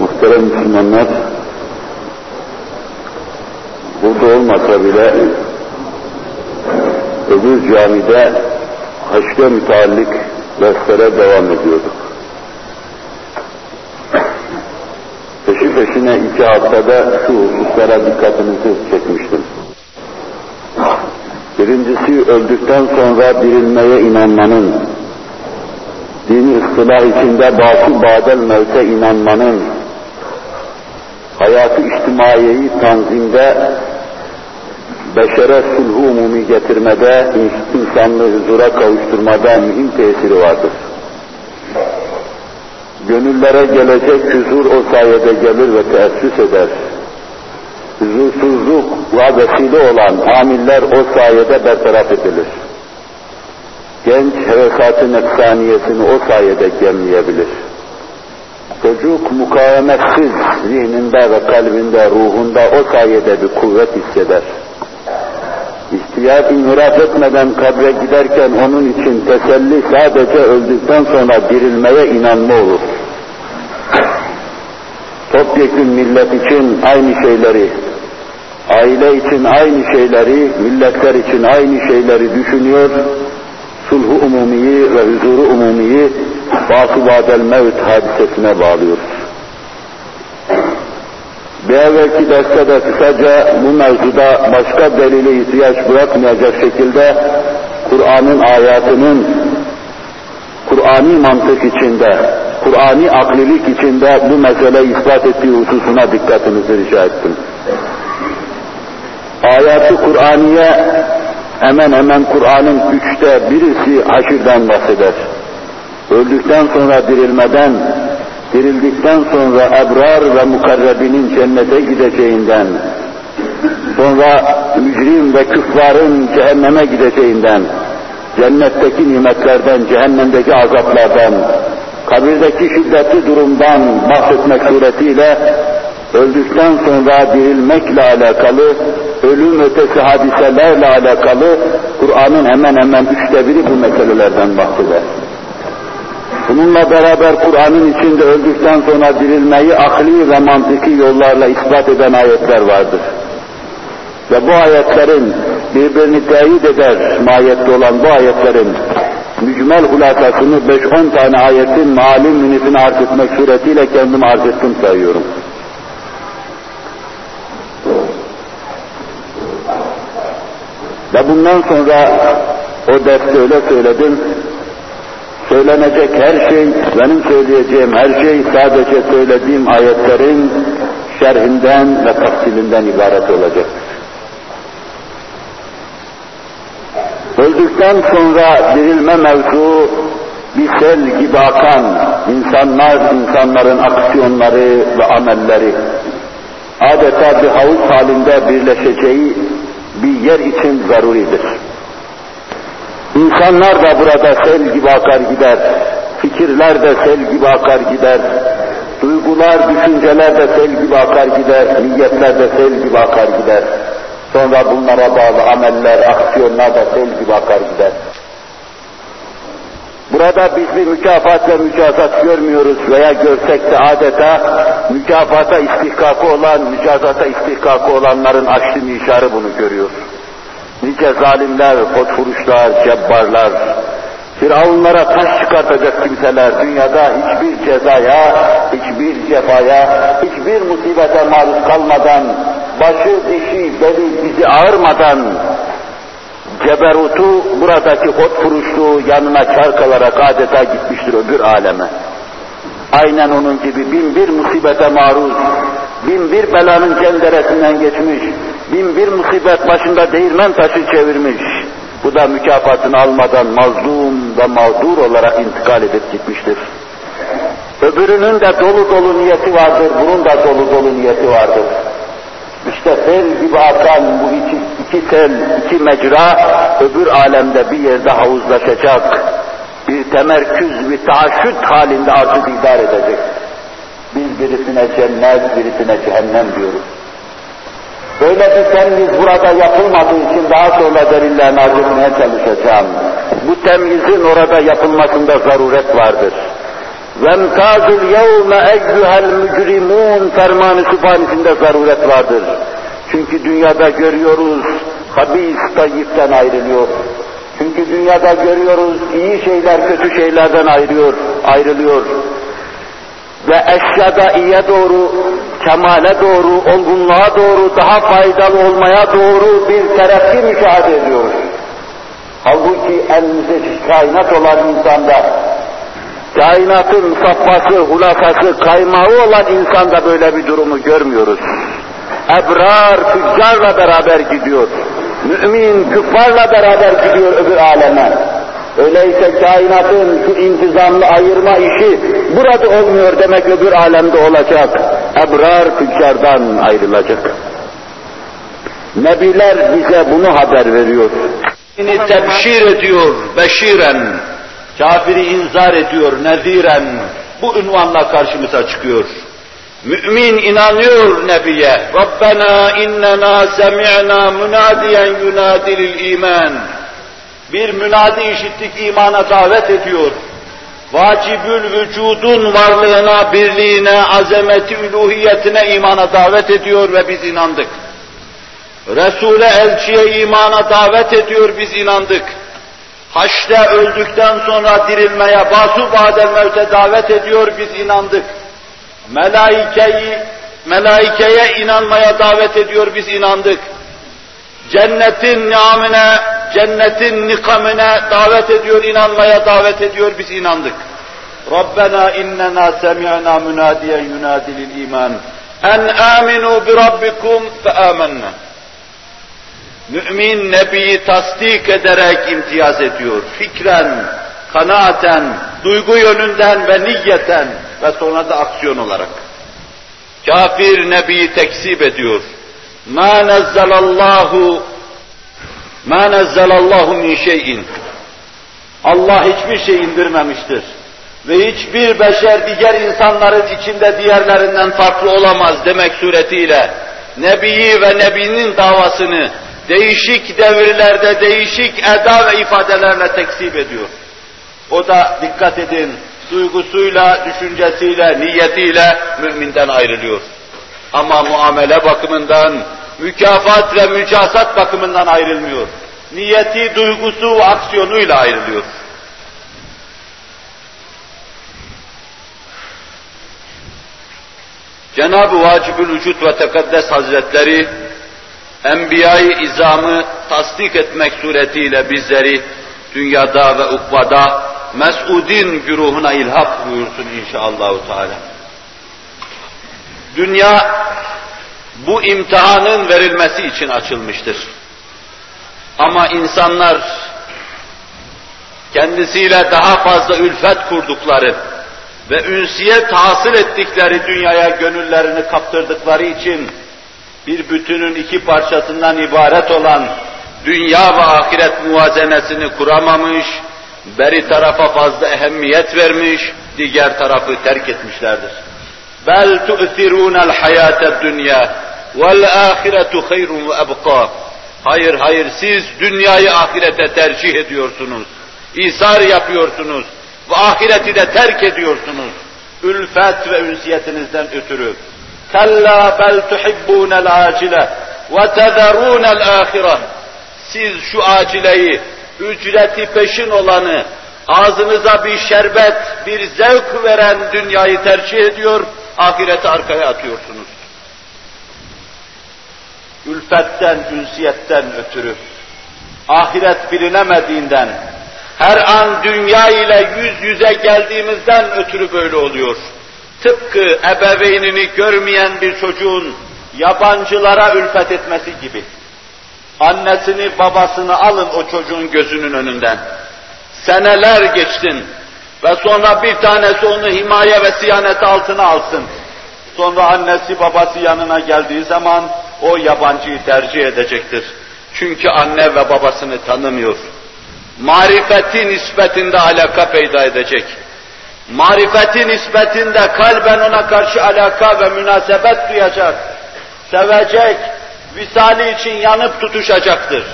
Muhterem Müslümanlar, burada olmasa bile öbür camide haşre müteallik derslere devam ediyorduk. Peşi peşine iki haftada şu hususlara dikkatinizi çekmiştim. Birincisi öldükten sonra dirilmeye inanmanın, dini ıslah içinde bası badel mevte inanmanın, hayatı içtimaiyeyi tanzimde, beşere sulhu umumi getirmede, insanlığı huzura kavuşturmada mühim tesiri vardır. Gönüllere gelecek huzur o sayede gelir ve teessüs eder. Huzursuzluk ve vesile olan amiller o sayede bertaraf edilir. Genç hevesatı nefsaniyesini o sayede gemleyebilir. Çocuk mukavemetsiz zihninde ve kalbinde, ruhunda o sayede bir kuvvet hisseder. İhtiyar inhiraf etmeden kabre giderken onun için teselli sadece öldükten sonra dirilmeye inanma olur. Topyekun millet için aynı şeyleri, aile için aynı şeyleri, milletler için aynı şeyleri düşünüyor, sulhu umumiyi ve huzuru umumiyi Bâsı Bâdel Mevt hadisesine bağlıyoruz. Bir evvelki derste de kısaca bu mevzuda başka delile ihtiyaç bırakmayacak şekilde Kur'an'ın ayatının Kur'ani mantık içinde, Kur'ani aklilik içinde bu meseleyi ispat ettiği hususuna dikkatinizi rica ettim. Ayatı Kur'aniye hemen hemen Kur'an'ın üçte birisi haşirden bahseder. Öldükten sonra dirilmeden, dirildikten sonra ebrar ve mukarrebinin cennete gideceğinden, sonra mücrim ve küffarın cehenneme gideceğinden, cennetteki nimetlerden, cehennemdeki azaplardan, kabirdeki şiddetli durumdan bahsetmek suretiyle öldükten sonra dirilmekle alakalı, ölüm ötesi hadiselerle alakalı Kur'an'ın hemen hemen üçte biri bu meselelerden bahseder. Bununla beraber Kur'an'ın içinde öldükten sonra dirilmeyi akli ve mantıki yollarla ispat eden ayetler vardır. Ve bu ayetlerin birbirini teyit eder mahiyette olan bu ayetlerin mücmel hulasasını 5-10 tane ayetin malum münifini arz etmek suretiyle kendim arz ettim sayıyorum. Ve bundan sonra o derste öyle söyledim, söylenecek her şey, benim söyleyeceğim her şey sadece söylediğim ayetlerin şerhinden ve tafsilinden ibaret olacak. Öldükten sonra dirilme mevzu bir sel gibi akan insanlar, insanların aksiyonları ve amelleri adeta bir havuz halinde birleşeceği bir yer için zaruridir. İnsanlar da burada sel gibi akar gider, fikirler de sel gibi akar gider, duygular, düşünceler de sel gibi akar gider, niyetler de sel gibi akar gider. Sonra bunlara bağlı ameller, aksiyonlar da sel gibi akar gider. Burada biz bir mükafat ve mükafat görmüyoruz veya görsek de adeta mükafata istihkakı olan, mükafata istihkakı olanların açlı nişarı bunu görüyor. Nice zalimler, potfuruşlar, cebbarlar, Firavunlara taş çıkartacak kimseler dünyada hiçbir cezaya, hiçbir cefaya, hiçbir musibete maruz kalmadan, başı, dişi, beli, dizi ağırmadan ceberutu, buradaki ot furuşluğu yanına çarkalarak adeta gitmiştir öbür aleme. Aynen onun gibi bin bir musibete maruz, bin bir belanın cenderesinden geçmiş, bin bir musibet başında değirmen taşı çevirmiş. Bu da mükafatını almadan mazlum ve mağdur olarak intikal edip gitmiştir. Öbürünün de dolu dolu niyeti vardır, bunun da dolu dolu niyeti vardır. İşte sel gibi akan bu iki, iki sel, iki mecra öbür alemde bir yerde havuzlaşacak. Bir temerküz, bir taaşüt halinde artık idare edecek. Biz birisine cennet, birisine cehennem diyoruz. Böyle bir temyiz burada yapılmadığı için daha sonra delillerini arz etmeye çalışacağım. Bu temyizin orada yapılmasında zaruret vardır. وَاَمْتَازُ الْيَوْمَ اَيُّهَا الْمُجْرِمُونَ fermanı sübhanesinde zaruret vardır. Çünkü dünyada görüyoruz, habis tayyipten ayrılıyor. Çünkü dünyada görüyoruz, iyi şeyler kötü şeylerden ayrılıyor, ayrılıyor. Ve eşyada iyiye doğru, kemale doğru, olgunluğa doğru, daha faydalı olmaya doğru bir terakki müşahede ediyoruz. Halbuki elimize kainat olan insanda kainatın safhası, hulasası, kaymağı olan insanda böyle bir durumu görmüyoruz. Ebrar tüccarla beraber gidiyor. Mümin küffarla beraber gidiyor öbür aleme. Öyleyse kainatın şu intizamlı ayırma işi burada olmuyor demek öbür alemde olacak. Ebrar tüccardan ayrılacak. Nebiler bize bunu haber veriyor. Tebşir ediyor, beşiren Kafiri inzar ediyor nediren. Bu ünvanla karşımıza çıkıyor. Mümin inanıyor Nebiye. Rabbena innena semi'na münadiyen yunadilil iman. Bir münadi işittik imana davet ediyor. Vacibül vücudun varlığına, birliğine, azameti, üluhiyetine imana davet ediyor ve biz inandık. Resul'e, elçiye imana davet ediyor, biz inandık. Haçta öldükten sonra dirilmeye, basu badel mevte davet ediyor, biz inandık. Melaikeyi, melaikeye inanmaya davet ediyor, biz inandık. Cennetin niamine, cennetin nikamine davet ediyor, inanmaya davet ediyor, biz inandık. Rabbena innena semi'na münadiyen yunadilil iman. En aminu bi rabbikum fe amennâ. Mümin Nebi'yi tasdik ederek imtiyaz ediyor. Fikren, kanaaten, duygu yönünden ve niyeten ve sonra da aksiyon olarak. Kafir Nebi'yi tekzip ediyor. مَا نَزَّلَ اللّٰهُ مَا نَزَّلَ اللّٰهُ مِنْ شَيْءٍ Allah hiçbir şey indirmemiştir. Ve hiçbir beşer diğer insanların içinde diğerlerinden farklı olamaz demek suretiyle Nebiyi ve Nebinin davasını değişik devirlerde değişik eda ve ifadelerle tekzip ediyor. O da dikkat edin, duygusuyla, düşüncesiyle, niyetiyle müminden ayrılıyor. Ama muamele bakımından, mükafat ve mücasat bakımından ayrılmıyor. Niyeti, duygusu aksiyonuyla ayrılıyor. Cenab-ı Vacibül Vücut ve Tekaddes Hazretleri Enbiya-i izamı tasdik etmek suretiyle bizleri dünyada ve ukvada mes'udin güruhuna ilhak buyursun inşallahü teala. Dünya bu imtihanın verilmesi için açılmıştır. Ama insanlar kendisiyle daha fazla ülfet kurdukları ve ünsiyet hasıl ettikleri dünyaya gönüllerini kaptırdıkları için bir bütünün iki parçasından ibaret olan dünya ve ahiret muvazenesini kuramamış, beri tarafa fazla ehemmiyet vermiş, diğer tarafı terk etmişlerdir. Bel tu'thirûnel hayâted dünya vel âhiretu hayrun ve ebqâ. Hayır hayır siz dünyayı ahirete tercih ediyorsunuz. İsar yapıyorsunuz ve ahireti de terk ediyorsunuz. Ülfet ve ünsiyetinizden ötürü. Kalla bel tuhibbunel acile ve tezerunel ahire. Siz şu acileyi, ücreti peşin olanı, ağzınıza bir şerbet, bir zevk veren dünyayı tercih ediyor, ahireti arkaya atıyorsunuz. Ülfetten, ünsiyetten ötürü, ahiret bilinemediğinden, her an dünya ile yüz yüze geldiğimizden ötürü böyle oluyor. Tıpkı ebeveynini görmeyen bir çocuğun yabancılara ülfet etmesi gibi. Annesini babasını alın o çocuğun gözünün önünden. Seneler geçtin ve sonra bir tanesi onu himaye ve siyanet altına alsın. Sonra annesi babası yanına geldiği zaman o yabancıyı tercih edecektir. Çünkü anne ve babasını tanımıyor. Marifeti nispetinde alaka peyda edecek marifeti nispetinde kalben ona karşı alaka ve münasebet duyacak, sevecek, visali için yanıp tutuşacaktır.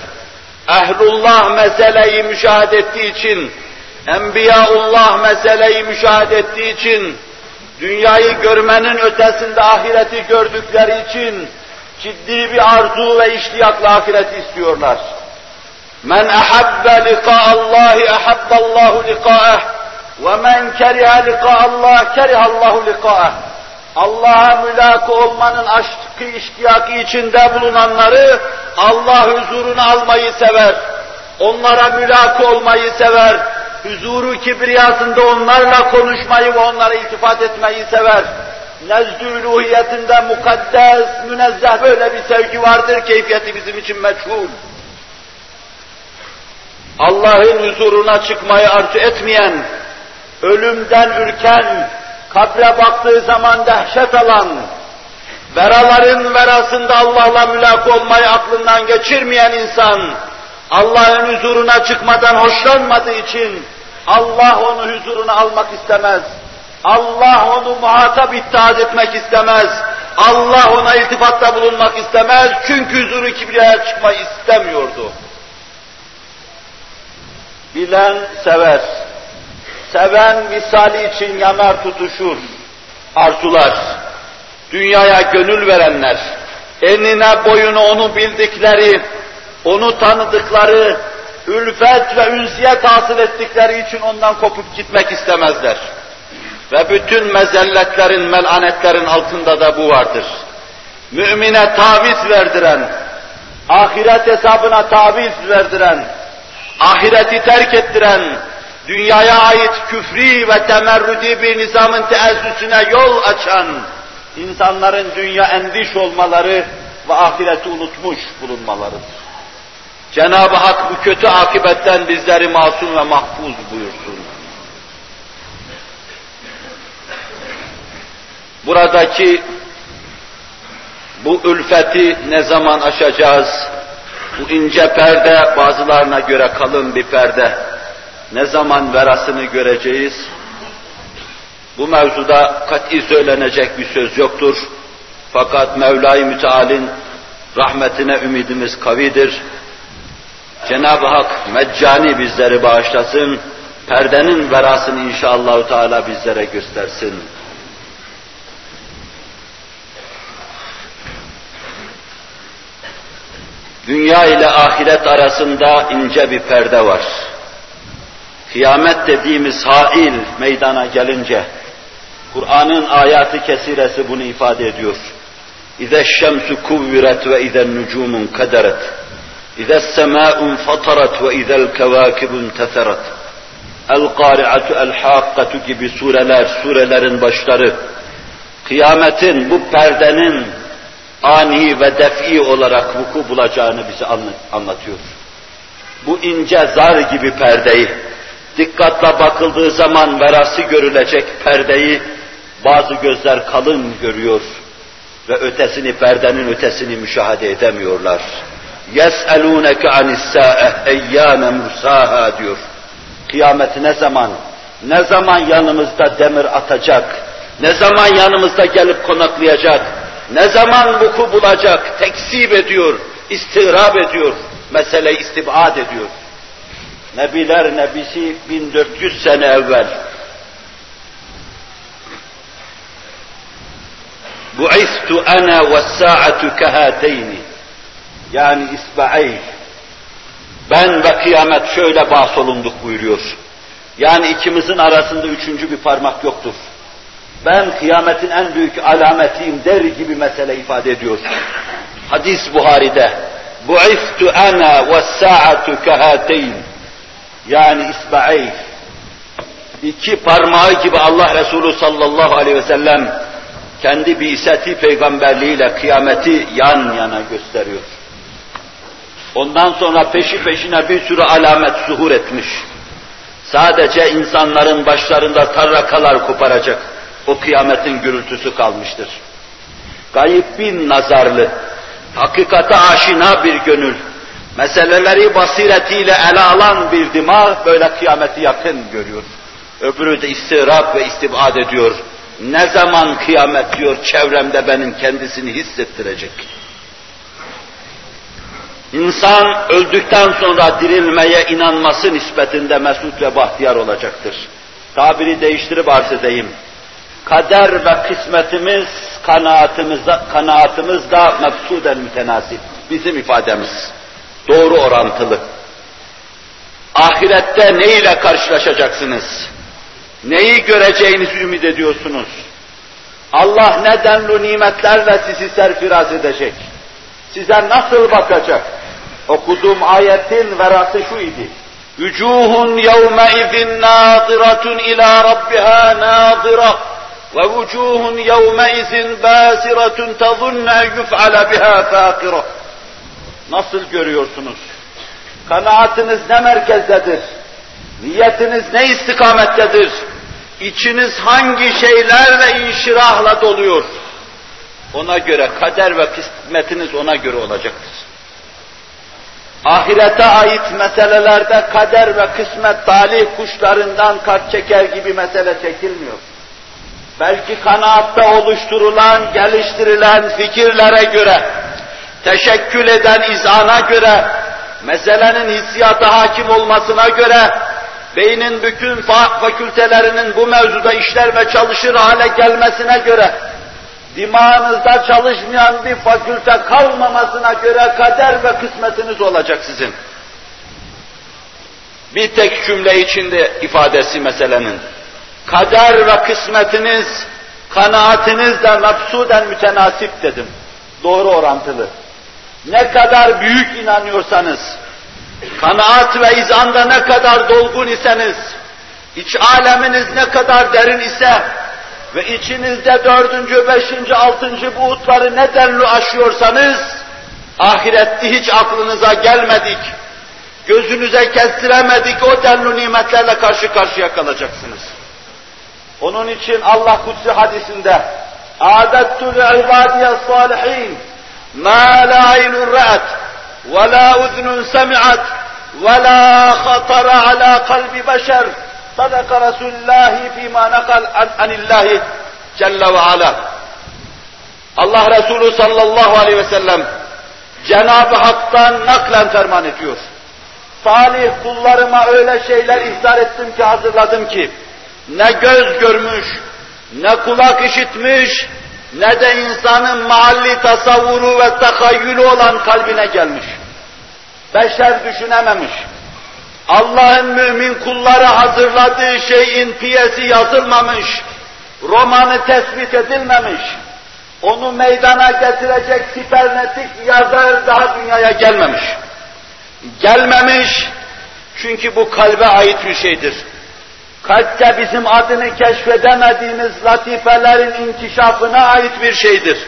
Ehlullah meseleyi müşahede ettiği için Enbiyaullah meseleyi müşahede ettiği için, dünyayı görmenin ötesinde ahireti gördükleri için, ciddi bir arzu ve iştiyakla ahireti istiyorlar. Men ahabbe liqa'allahi ahabballahu liqa'eh ve men keriha liqa'allah kerihallahu liqa'eh. Allah'a mülakı olmanın aşkı iştiyakı içinde bulunanları Allah huzuruna almayı sever. Onlara mülakı olmayı sever. Huzuru kibriyasında onlarla konuşmayı ve onlara iltifat etmeyi sever. Nezdü uluhiyetinde mukaddes, münezzeh böyle bir sevgi vardır, keyfiyeti bizim için meçhul. Allah'ın huzuruna çıkmayı arzu etmeyen, ölümden ürken, kabre baktığı zaman dehşet alan, veraların verasında Allah'la mülak olmayı aklından geçirmeyen insan, Allah'ın huzuruna çıkmadan hoşlanmadığı için Allah onu huzuruna almak istemez. Allah onu muhatap ittihaz etmek istemez. Allah ona iltifatta bulunmak istemez. Çünkü huzuru kibriyaya çıkmayı istemiyordu. Bilen sever. Seven misali için yanar tutuşur. Arzular. Dünyaya gönül verenler. Enine boyunu onu bildikleri, onu tanıdıkları, ülfet ve ünsiyet hasıl ettikleri için ondan kopup gitmek istemezler. Ve bütün mezelletlerin, melanetlerin altında da bu vardır. Mümine taviz verdiren, ahiret hesabına taviz verdiren, ahireti terk ettiren, dünyaya ait küfri ve temerrüdi bir nizamın teessüsüne yol açan, insanların dünya endiş olmaları ve ahireti unutmuş bulunmalarıdır. Cenab-ı Hak bu kötü akibetten bizleri masum ve mahfuz buyursun. Buradaki bu ülfeti ne zaman aşacağız? Bu ince perde bazılarına göre kalın bir perde. Ne zaman verasını göreceğiz? Bu mevzuda kat'i söylenecek bir söz yoktur. Fakat Mevla-i Müteal'in rahmetine ümidimiz kavidir. Cenab-ı Hak meccani bizleri bağışlasın, perdenin verasını inşallah Teala bizlere göstersin. Dünya ile ahiret arasında ince bir perde var. Kıyamet dediğimiz hail meydana gelince, Kur'an'ın ayatı kesiresi bunu ifade ediyor. İze şemsu kuvviret ve ize nucumun kaderet. Semâ'un fatarat ve izel kevâkibun teserat. El-Kâri'atu el-Hakkatu gibi sureler, surelerin başları, kıyametin bu perdenin ani ve def'i olarak vuku bulacağını bize anlatıyor. Bu ince zar gibi perdeyi, dikkatle bakıldığı zaman verası görülecek perdeyi bazı gözler kalın görüyor ve ötesini, perdenin ötesini müşahede edemiyorlar. يَسْأَلُونَكَ عَنِ السَّاءَةِ اَيَّانَ مُرْسَاهَا diyor. Kıyamet ne zaman, ne zaman yanımızda demir atacak, ne zaman yanımızda gelip konaklayacak, ne zaman vuku bulacak, tekzip ediyor, istirab ediyor, mesele istibad ediyor. Nebiler Nebisi 1400 sene evvel Bu'istu ana ve sa'atu kehateyni yani isba'ey ben ve kıyamet şöyle bahsolunduk buyuruyor. Yani ikimizin arasında üçüncü bir parmak yoktur. Ben kıyametin en büyük alametiyim der gibi mesele ifade ediyor. Hadis Buhari'de Bu'istu ana ve sa'atu kehateyn yani isba'ey iki parmağı gibi Allah Resulü sallallahu aleyhi ve sellem kendi biseti peygamberliğiyle kıyameti yan yana gösteriyor. Ondan sonra peşi peşine bir sürü alamet zuhur etmiş. Sadece insanların başlarında tarrakalar koparacak. O kıyametin gürültüsü kalmıştır. Gayip bin nazarlı, hakikate aşina bir gönül, meseleleri basiretiyle ele alan bir dimağ böyle kıyameti yakın görüyor. Öbürü de istirap ve istibad ediyor. Ne zaman kıyamet diyor çevremde benim kendisini hissettirecek. İnsan öldükten sonra dirilmeye inanması nispetinde mesut ve bahtiyar olacaktır. Tabiri değiştirip arz edeyim. Kader ve kısmetimiz, kanaatimiz, kanaatimiz da mefsuden mütenasip. Bizim ifademiz. Doğru orantılı. Ahirette ne ile karşılaşacaksınız? Neyi göreceğinizi ümit ediyorsunuz? Allah ne denli nimetlerle sizi serfiraz edecek? Size nasıl bakacak? Okuduğum ayetin verası şu idi. Vücuhun yevmeizin nâziratun ila rabbiha nâzira ve vücuhun yevmeizin bâsiratun tazunne yuf'ale biha fâkira. Nasıl görüyorsunuz? Kanaatiniz ne merkezdedir? Niyetiniz ne istikamettedir? İçiniz hangi şeylerle inşirahla doluyor? Ona göre kader ve kısmetiniz ona göre olacaktır. Ahirete ait meselelerde kader ve kısmet talih kuşlarından kart çeker gibi mesele çekilmiyor. Belki kanaatta oluşturulan, geliştirilen fikirlere göre, teşekkül eden izana göre, meselenin hissiyata hakim olmasına göre, beynin bütün fakültelerinin bu mevzuda işler ve çalışır hale gelmesine göre, dimağınızda çalışmayan bir fakülte kalmamasına göre kader ve kısmetiniz olacak sizin. Bir tek cümle içinde ifadesi meselenin. Kader ve kısmetiniz, kanaatiniz de mefsuden mütenasip dedim. Doğru orantılı. Ne kadar büyük inanıyorsanız, kanaat ve izanda ne kadar dolgun iseniz, iç aleminiz ne kadar derin ise, ve içinizde dördüncü, beşinci, altıncı buğutları ne denli aşıyorsanız, ahirette hiç aklınıza gelmedik, gözünüze kestiremedik o denli nimetlerle karşı karşıya kalacaksınız. Onun için Allah kutsi hadisinde اَعْدَدْتُ لِعِبَادِيَ الصَّالِحِينَ مَا لَا عَيْنٌ رَأَتْ وَلَا اُذْنٌ سَمِعَتْ وَلَا خَطَرَ عَلَى قَلْبِ بَشَرٍ Sadaka Resulullah fîmâ nakal anillahi Celle ve Ala. Allah Resulü sallallahu aleyhi ve sellem Cenab-ı Hak'tan naklen ferman ediyor. Salih kullarıma öyle şeyler ihzar ettim ki hazırladım ki ne göz görmüş, ne kulak işitmiş, ne de insanın mahalli tasavvuru ve takayyülü olan kalbine gelmiş. Beşer düşünememiş Allah'ın mümin kulları hazırladığı şeyin piyesi yazılmamış, romanı tespit edilmemiş, onu meydana getirecek sipernetik yazar daha dünyaya gelmemiş. Gelmemiş çünkü bu kalbe ait bir şeydir. Kalpte bizim adını keşfedemediğimiz latifelerin inkişafına ait bir şeydir.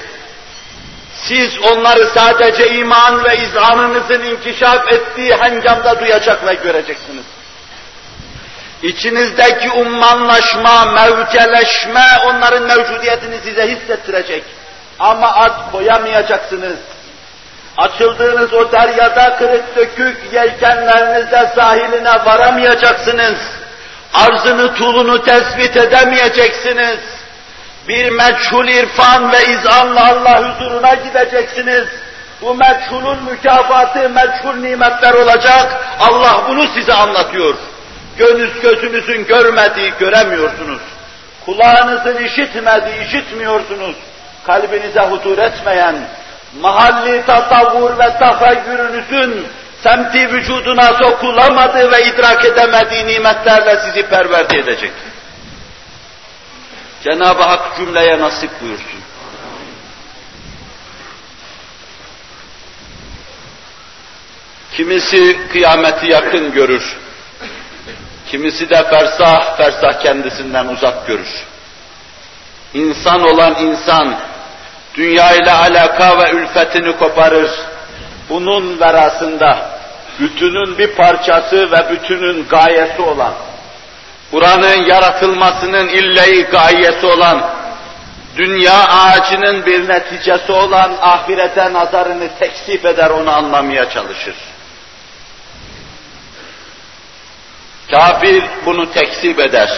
Siz onları sadece iman ve izanınızın inkişaf ettiği hengamda duyacak ve göreceksiniz. İçinizdeki ummanlaşma, mevceleşme onların mevcudiyetini size hissettirecek. Ama ad koyamayacaksınız. Açıldığınız o deryada kırık dökük yelkenlerinizde sahiline varamayacaksınız. Arzını tulunu tespit edemeyeceksiniz bir meçhul irfan ve izanla Allah huzuruna gideceksiniz. Bu meçhulun mükafatı meçhul nimetler olacak. Allah bunu size anlatıyor. Gönüz gözünüzün görmediği göremiyorsunuz. Kulağınızın işitmediği işitmiyorsunuz. Kalbinize huzur etmeyen, mahalli tasavvur ve tahayyürünüzün semti vücuduna sokulamadığı ve idrak edemediği nimetlerle sizi perverde edecek. Cenab-ı Hak cümleye nasip buyursun. Kimisi kıyameti yakın görür. Kimisi de fersah fersah kendisinden uzak görür. İnsan olan insan, dünya ile alaka ve ülfetini koparır. Bunun verasında bütünün bir parçası ve bütünün gayesi olan buranın yaratılmasının illeyi gayesi olan, dünya ağacının bir neticesi olan ahirete nazarını teksif eder, onu anlamaya çalışır. Kafir bunu teksip eder.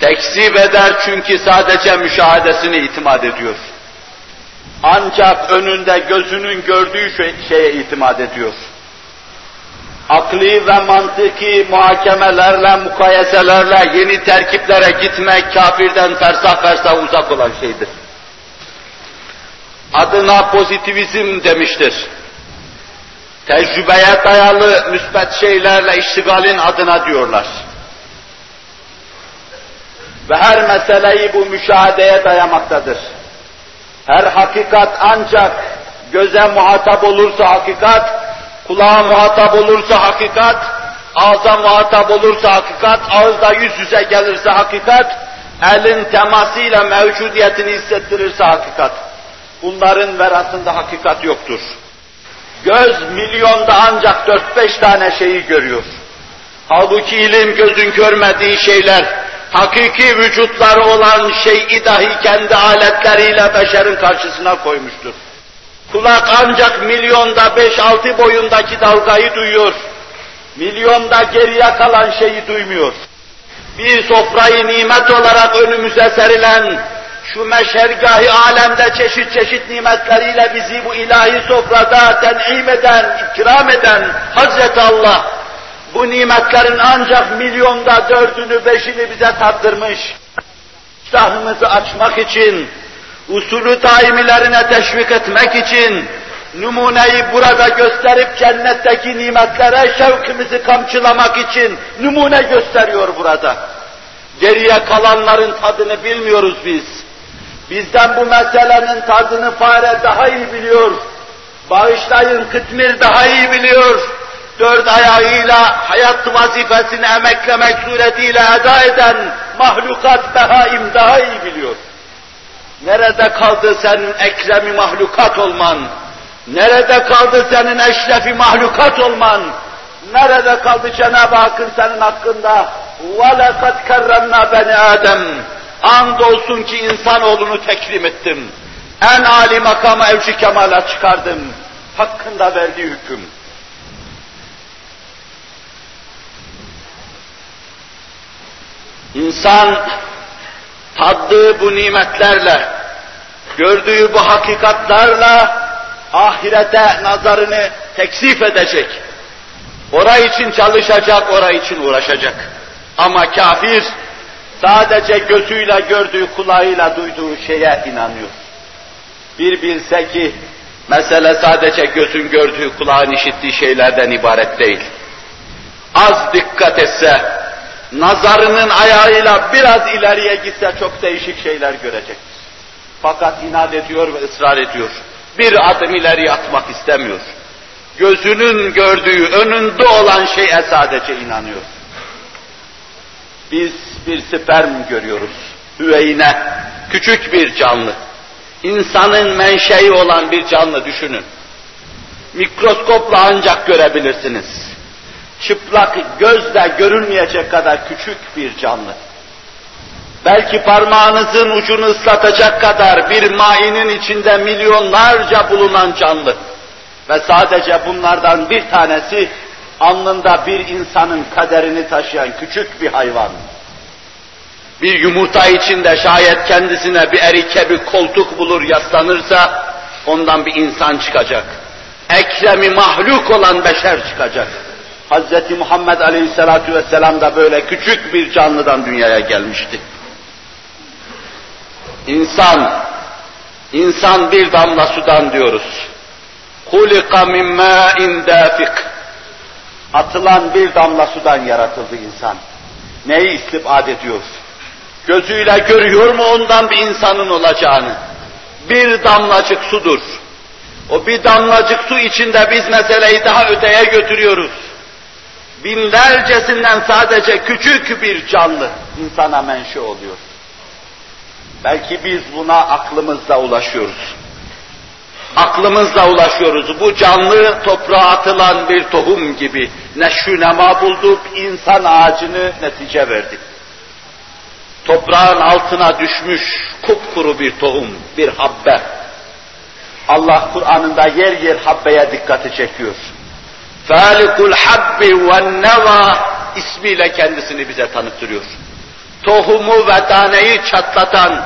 Teksip eder çünkü sadece müşahadesini itimat ediyor. ancak önünde gözünün gördüğü şey, şeye itimat ediyor. Akli ve mantıki muhakemelerle, mukayeselerle yeni terkiplere gitmek kafirden fersah fersah uzak olan şeydir. Adına pozitivizm demiştir. Tecrübeye dayalı müsbet şeylerle iştigalin adına diyorlar. Ve her meseleyi bu müşahedeye dayamaktadır. Her hakikat ancak göze muhatap olursa hakikat, kulağa muhatap olursa hakikat, ağza muhatap olursa hakikat, ağızda yüz yüze gelirse hakikat, elin temasıyla mevcudiyetini hissettirirse hakikat. Bunların verasında hakikat yoktur. Göz milyonda ancak dört beş tane şeyi görüyor. Halbuki ilim gözün görmediği şeyler, hakiki vücutları olan şeyi dahi kendi aletleriyle beşerin karşısına koymuştur. Kulak ancak milyonda beş altı boyundaki dalgayı duyuyor. Milyonda geriye kalan şeyi duymuyor. Bir sofrayı nimet olarak önümüze serilen, şu meşergâhi alemde çeşit çeşit nimetleriyle bizi bu ilahi sofrada ten'im eden, ikram eden Hazreti Allah, bu nimetlerin ancak milyonda dördünü, beşini bize tattırmış. İştahımızı açmak için, usulü daimilerine teşvik etmek için, numuneyi burada gösterip cennetteki nimetlere şevkimizi kamçılamak için numune gösteriyor burada. Geriye kalanların tadını bilmiyoruz biz. Bizden bu meselenin tadını fare daha iyi biliyor. Bağışlayın kıtmir daha iyi biliyor. Dört ayağıyla hayat vazifesini emeklemek suretiyle eda eden mahlukat behaim daha iyi biliyor. Nerede kaldı senin ekremi mahlukat olman? Nerede kaldı senin eşrefi mahlukat olman? Nerede kaldı Cenab-ı Hakk'ın senin hakkında? وَلَقَدْ كَرَّمْنَا beni Adem. Andolsun ki insanoğlunu tekrim ettim. En âli makama evci kemala çıkardım. Hakkında verdiği hüküm. İnsan taddığı bu nimetlerle, gördüğü bu hakikatlarla ahirete nazarını teksif edecek. Orayı için çalışacak, orayı için uğraşacak. Ama kafir sadece gözüyle gördüğü, kulağıyla duyduğu şeye inanıyor. Bir bilse ki mesele sadece gözün gördüğü, kulağın işittiği şeylerden ibaret değil. Az dikkat etse, nazarının ayağıyla biraz ileriye gitse çok değişik şeyler görecektir. Fakat inat ediyor ve ısrar ediyor. Bir adım ileri atmak istemiyor. Gözünün gördüğü, önünde olan şeye sadece inanıyor. Biz bir sperm görüyoruz. Hüveyne, küçük bir canlı. İnsanın menşei olan bir canlı düşünün. Mikroskopla ancak görebilirsiniz. Çıplak gözle görünmeyecek kadar küçük bir canlı. Belki parmağınızın ucunu ıslatacak kadar bir mainin içinde milyonlarca bulunan canlı. Ve sadece bunlardan bir tanesi alnında bir insanın kaderini taşıyan küçük bir hayvan. Bir yumurta içinde şayet kendisine bir erike bir koltuk bulur yaslanırsa ondan bir insan çıkacak. Ekremi mahluk olan beşer çıkacak. Hz. Muhammed Aleyhisselatü Vesselam da böyle küçük bir canlıdan dünyaya gelmişti. İnsan, insan bir damla sudan diyoruz. Hulika min mâin dâfik. Atılan bir damla sudan yaratıldı insan. Neyi istibad ediyor? Gözüyle görüyor mu ondan bir insanın olacağını? Bir damlacık sudur. O bir damlacık su içinde biz meseleyi daha öteye götürüyoruz. Binlercesinden sadece küçük bir canlı insana menşe oluyor. Belki biz buna aklımızla ulaşıyoruz. Aklımızla ulaşıyoruz. Bu canlı toprağa atılan bir tohum gibi neşü nema bulduk, insan ağacını netice verdik. Toprağın altına düşmüş kupkuru bir tohum, bir habbe. Allah Kur'an'ında yer yer habbeye dikkati çekiyor. Falikul habbi ve neva ismiyle kendisini bize tanıtırıyor. Tohumu ve taneyi çatlatan,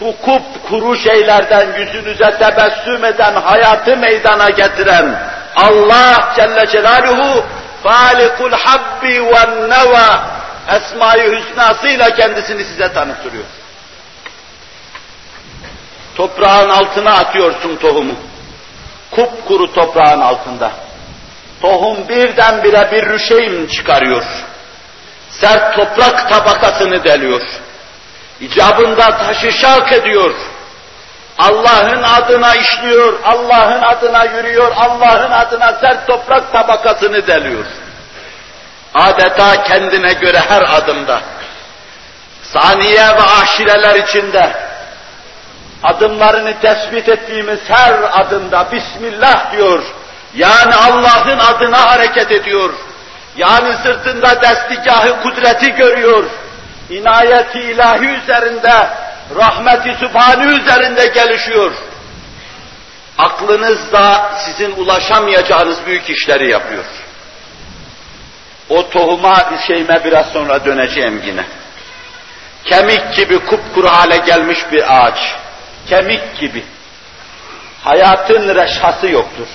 bu kup kuru şeylerden yüzünüze tebessüm eden, hayatı meydana getiren Allah Celle Celaluhu Falikul Habbi ve Neva Esma-i Hüsnasıyla kendisini size tanıtıyor. Toprağın altına atıyorsun tohumu. Kupkuru toprağın altında. Tohum birdenbire bir rüşeym çıkarıyor. Sert toprak tabakasını deliyor. İcabında taşı şak ediyor. Allah'ın adına işliyor, Allah'ın adına yürüyor, Allah'ın adına sert toprak tabakasını deliyor. Adeta kendine göre her adımda, saniye ve aşireler içinde, adımlarını tespit ettiğimiz her adımda Bismillah diyor. Yani Allah'ın adına hareket ediyor. Yani sırtında destigahı kudreti görüyor. İnayeti ilahi üzerinde, rahmeti sübhani üzerinde gelişiyor. Aklınız da sizin ulaşamayacağınız büyük işleri yapıyor. O tohuma şeyime biraz sonra döneceğim yine. Kemik gibi kupkuru hale gelmiş bir ağaç. Kemik gibi. Hayatın reşhası yoktur.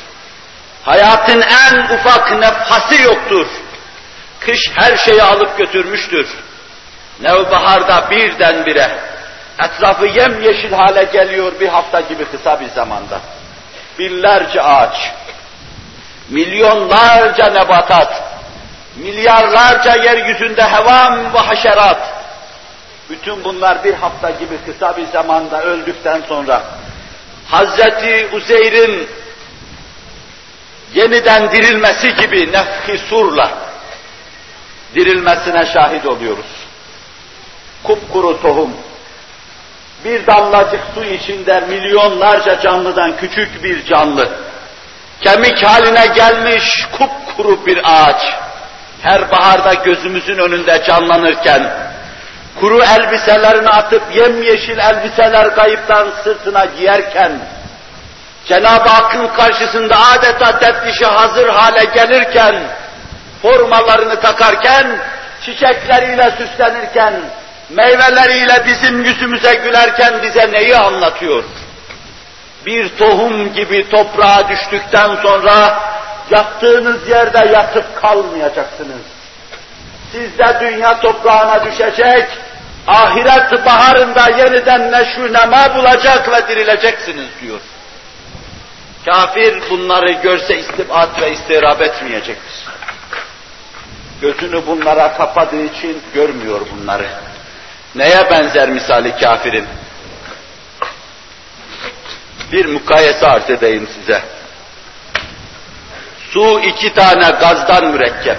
Hayatın en ufak nefhası yoktur. Kış her şeyi alıp götürmüştür. Nevbaharda birdenbire etrafı yemyeşil hale geliyor bir hafta gibi kısa bir zamanda. Binlerce ağaç, milyonlarca nebatat, milyarlarca yeryüzünde hevam ve haşerat, bütün bunlar bir hafta gibi kısa bir zamanda öldükten sonra Hazreti Uzeyr'in yeniden dirilmesi gibi nefhi surla dirilmesine şahit oluyoruz. Kupkuru tohum, bir damlacık su içinde milyonlarca canlıdan küçük bir canlı, kemik haline gelmiş kupkuru bir ağaç, her baharda gözümüzün önünde canlanırken, kuru elbiselerini atıp yemyeşil elbiseler kayıptan sırtına giyerken, Cenab-ı Hakk'ın karşısında adeta teftişe hazır hale gelirken, formalarını takarken, çiçekleriyle süslenirken, meyveleriyle bizim yüzümüze gülerken bize neyi anlatıyor? Bir tohum gibi toprağa düştükten sonra yattığınız yerde yatıp kalmayacaksınız. Siz de dünya toprağına düşecek, ahiret baharında yeniden neşru nema bulacak ve dirileceksiniz diyor. Kafir bunları görse istibat ve istirab etmeyecektir. Gözünü bunlara kapadığı için görmüyor bunları. Neye benzer misali kafirin? Bir mukayese arz edeyim size. Su iki tane gazdan mürekkep.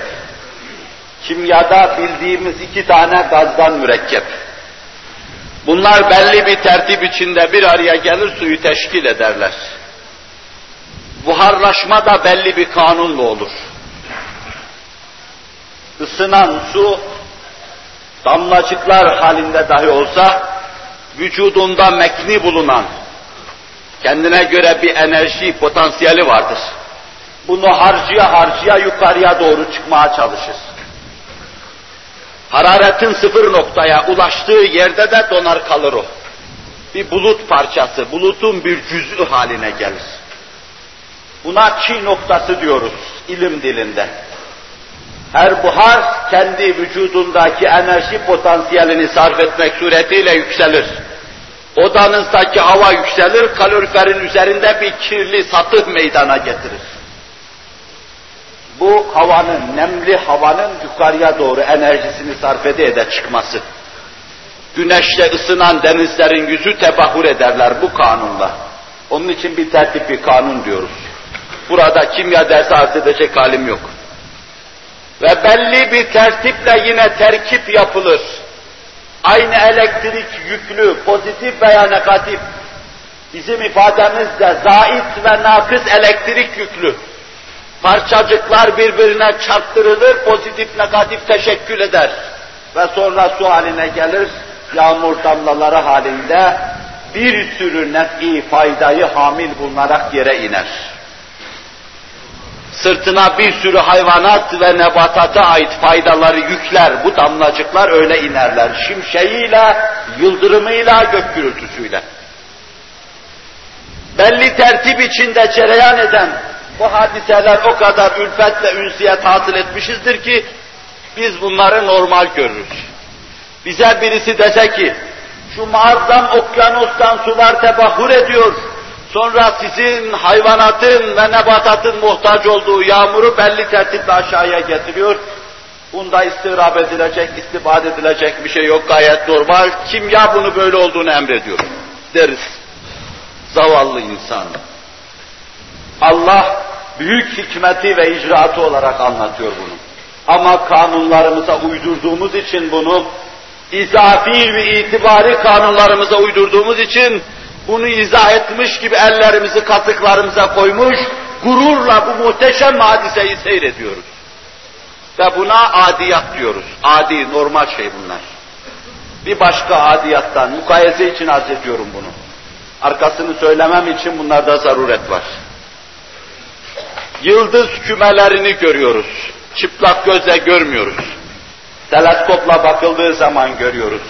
Kimyada bildiğimiz iki tane gazdan mürekkep. Bunlar belli bir tertip içinde bir araya gelir suyu teşkil ederler. Buharlaşma da belli bir kanunla olur. Isınan su damlacıklar halinde dahi olsa vücudunda mekni bulunan kendine göre bir enerji potansiyeli vardır. Bunu harcıya harcıya yukarıya doğru çıkmaya çalışır. Hararetin sıfır noktaya ulaştığı yerde de donar kalır o. Bir bulut parçası, bulutun bir cüz'ü haline gelir. Buna çi noktası diyoruz ilim dilinde. Her buhar kendi vücudundaki enerji potansiyelini sarf etmek suretiyle yükselir. Odanızdaki hava yükselir, kaloriferin üzerinde bir kirli satıh meydana getirir. Bu havanın, nemli havanın yukarıya doğru enerjisini sarf ede ede çıkması. Güneşle ısınan denizlerin yüzü tebahür ederler bu kanunla. Onun için bir tertip bir kanun diyoruz. Burada kimya dersi arz edecek halim yok. Ve belli bir tertiple yine terkip yapılır. Aynı elektrik yüklü, pozitif veya negatif, bizim ifademizde zait ve nakıs elektrik yüklü. Parçacıklar birbirine çarptırılır, pozitif negatif teşekkül eder. Ve sonra su haline gelir, yağmur damlaları halinde bir sürü nef'i faydayı hamil bulunarak yere iner. Sırtına bir sürü hayvanat ve nebatata ait faydaları yükler. Bu damlacıklar öyle inerler. Şimşeğiyle, yıldırımıyla, gök gürültüsüyle. Belli tertip içinde cereyan eden bu hadiseler o kadar ülfet ve ünsiyet hasıl etmişizdir ki biz bunları normal görürüz. Bize birisi dese ki şu muazzam okyanustan sular tebahur ediyor, sonra sizin hayvanatın ve nebatatın muhtaç olduğu yağmuru belli tertiple aşağıya getiriyor. Bunda istirap edilecek, istibad edilecek bir şey yok gayet normal. Kimya bunu böyle olduğunu emrediyor deriz. Zavallı insan. Allah büyük hikmeti ve icraatı olarak anlatıyor bunu. Ama kanunlarımıza uydurduğumuz için bunu, izafi ve itibari kanunlarımıza uydurduğumuz için bunu izah etmiş gibi ellerimizi katıklarımıza koymuş, gururla bu muhteşem hadiseyi seyrediyoruz. Ve buna adiyat diyoruz. Adi, normal şey bunlar. Bir başka adiyattan, mukayese için arz ediyorum bunu. Arkasını söylemem için bunlarda zaruret var. Yıldız kümelerini görüyoruz. Çıplak gözle görmüyoruz. Teleskopla bakıldığı zaman görüyoruz.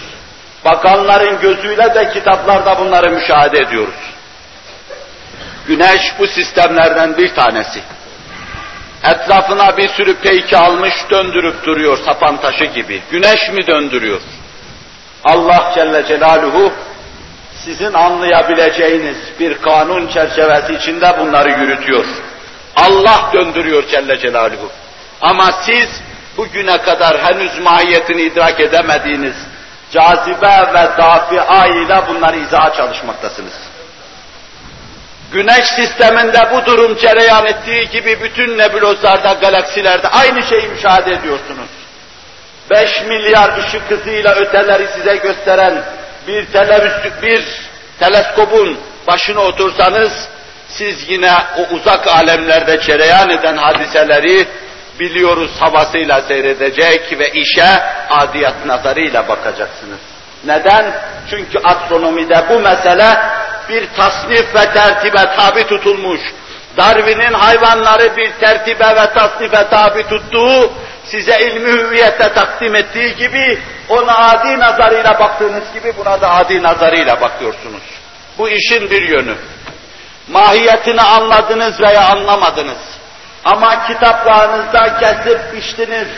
Bakanların gözüyle de kitaplarda bunları müşahede ediyoruz. Güneş bu sistemlerden bir tanesi. Etrafına bir sürü peyki almış döndürüp duruyor sapan taşı gibi. Güneş mi döndürüyor? Allah Celle Celaluhu sizin anlayabileceğiniz bir kanun çerçevesi içinde bunları yürütüyor. Allah döndürüyor Celle Celaluhu. Ama siz bugüne kadar henüz mahiyetini idrak edemediğiniz cazibe ve dafia ile bunları izaha çalışmaktasınız. Güneş sisteminde bu durum cereyan ettiği gibi bütün nebulozlarda, galaksilerde aynı şeyi müşahede ediyorsunuz. 5 milyar ışık hızıyla öteleri size gösteren bir bir teleskopun başına otursanız, siz yine o uzak alemlerde cereyan eden hadiseleri biliyoruz havasıyla seyredecek ve işe adiyat nazarıyla bakacaksınız. Neden? Çünkü astronomide bu mesele bir tasnif ve tertibe tabi tutulmuş. Darwin'in hayvanları bir tertibe ve tasnife tabi tuttuğu, size ilmi hüviyette takdim ettiği gibi, ona adi nazarıyla baktığınız gibi buna da adi nazarıyla bakıyorsunuz. Bu işin bir yönü. Mahiyetini anladınız veya anlamadınız. Ama kitaplarınızda kesip biçtiniz,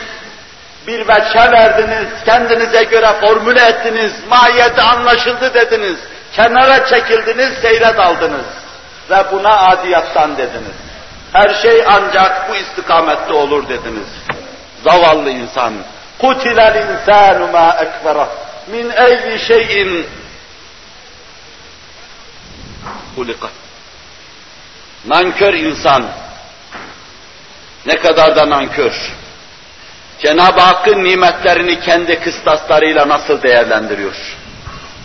bir veçhe verdiniz, kendinize göre formüle ettiniz, mahiyeti anlaşıldı dediniz, kenara çekildiniz, seyre daldınız ve buna adiyattan dediniz. Her şey ancak bu istikamette olur dediniz. Zavallı insan. قُتِلَ الْاِنْسَانُ مَا اَكْبَرَهُ min اَيِّ şeyin hulika. Nankör insan, ne kadar da nankör. Cenab-ı Hakk'ın nimetlerini kendi kıstaslarıyla nasıl değerlendiriyor?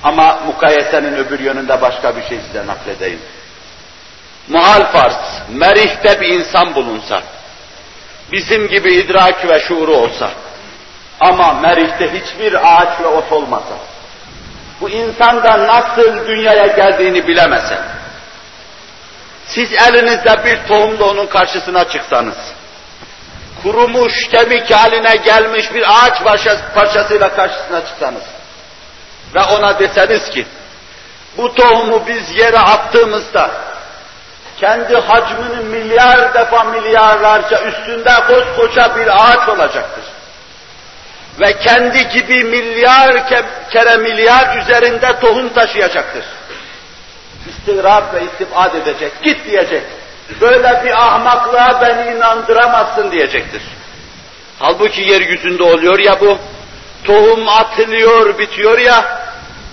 Ama mukayesenin öbür yönünde başka bir şey size nakledeyim. Muhal farz, merihte bir insan bulunsa, bizim gibi idrak ve şuuru olsa, ama merihte hiçbir ağaç ve ot olmasa, bu insan da nasıl dünyaya geldiğini bilemese, siz elinizde bir tohumla onun karşısına çıksanız, kurumuş, kemik haline gelmiş bir ağaç parçasıyla karşısına çıksanız ve ona deseniz ki, bu tohumu biz yere attığımızda, kendi hacminin milyar defa milyarlarca üstünde koskoca bir ağaç olacaktır. Ve kendi gibi milyar kere milyar üzerinde tohum taşıyacaktır. İstigrab ve istibad edecek, git diyecek böyle bir ahmaklığa beni inandıramazsın diyecektir. Halbuki yeryüzünde oluyor ya bu, tohum atılıyor, bitiyor ya,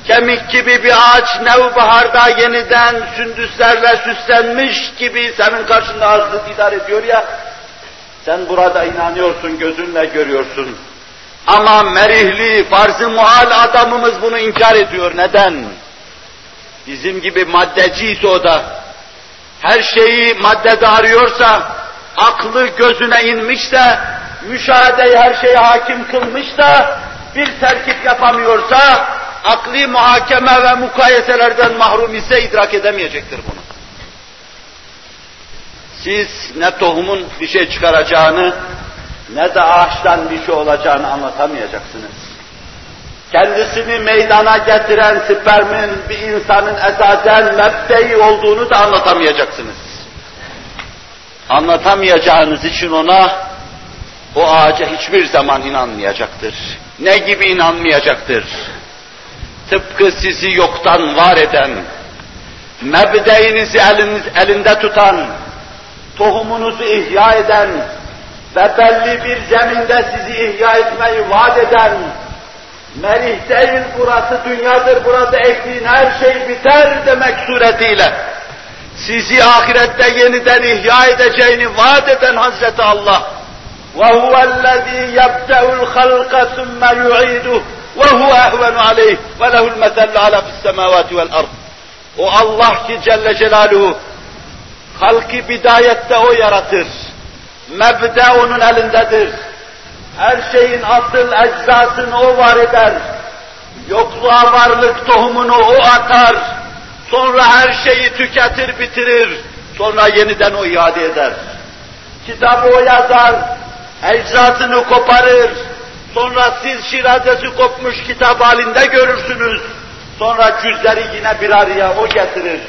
kemik gibi bir ağaç nevbaharda yeniden sündüslerle süslenmiş gibi senin karşında arzı idare ediyor ya, sen burada inanıyorsun, gözünle görüyorsun. Ama merihli, farz-ı muhal adamımız bunu inkar ediyor. Neden? Bizim gibi maddeciyse o da, her şeyi maddede arıyorsa, aklı gözüne inmişse, müşahedeyi her şeye hakim kılmışsa, bir terkip yapamıyorsa, akli muhakeme ve mukayeselerden mahrum ise idrak edemeyecektir bunu. siz ne tohumun bir şey çıkaracağını, ne de ağaçtan bir şey olacağını anlatamayacaksınız. Kendisini meydana getiren spermin bir insanın esasen mebdeyi olduğunu da anlatamayacaksınız. Anlatamayacağınız için ona o ağaca hiçbir zaman inanmayacaktır. Ne gibi inanmayacaktır? Tıpkı sizi yoktan var eden, mebdeinizi eliniz, elinde tutan, tohumunuzu ihya eden ve belli bir zeminde sizi ihya etmeyi vaat eden, merih değil burası dünyadır, burada ektiğin her şey biter demek suretiyle, sizi ahirette yeniden ihya edeceğini vaat eden Hazreti Allah, وَهُوَ الَّذ۪ي يَبْدَأُ الْخَلْقَ ثُمَّ يُعِيدُهُ وَهُوَ اَهْوَنُ عَلَيْهِ وَلَهُ الْمَثَلُ عَلَى فِي السَّمَاوَاتِ وَالْأَرْضِ O Allah ki Celle Celaluhu, halkı bidayette O yaratır. Mebde O'nun elindedir. Her şeyin asıl eczasını O var eder. Yokluğa varlık tohumunu O atar. Sonra her şeyi tüketir, bitirir. Sonra yeniden O iade eder. Kitabı O yazar, eczasını koparır. Sonra siz şirazesi kopmuş kitap halinde görürsünüz. Sonra cüzleri yine bir araya O getirir.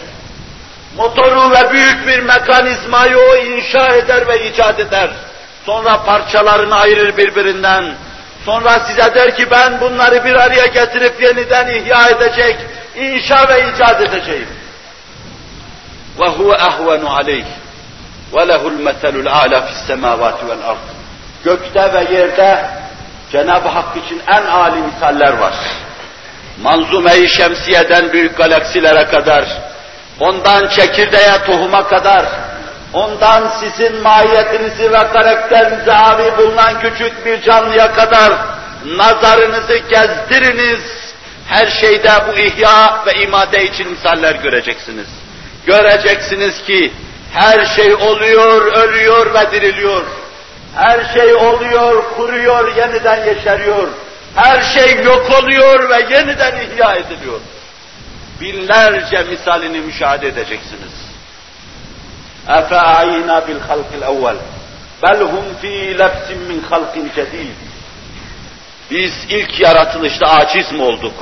Motoru ve büyük bir mekanizmayı O inşa eder ve icat eder. Sonra parçalarını ayırır birbirinden. Sonra size der ki ben bunları bir araya getirip yeniden ihya edecek, inşa ve icat edeceğim. Ve huve ehvenu aleyh ve lehul meselul a'la fis semavati vel ard. Gökte ve yerde Cenab-ı Hak için en âli misaller var. Manzume-i Şemsiye'den büyük galaksilere kadar, ondan çekirdeğe tohuma kadar, ondan sizin mahiyetinizi ve karakterinizi abi bulunan küçük bir canlıya kadar nazarınızı gezdiriniz. Her şeyde bu ihya ve imade için misaller göreceksiniz. Göreceksiniz ki her şey oluyor, ölüyor ve diriliyor. Her şey oluyor, kuruyor, yeniden yeşeriyor. Her şey yok oluyor ve yeniden ihya ediliyor. Binlerce misalini müşahede edeceksiniz. اَفَاَعِينَا بِالْخَلْقِ الْاَوَّلِ بَلْ هُمْ ف۪ي لَبْسٍ مِنْ خَلْقٍ جَد۪يدٍ Biz ilk yaratılışta aciz mi olduk?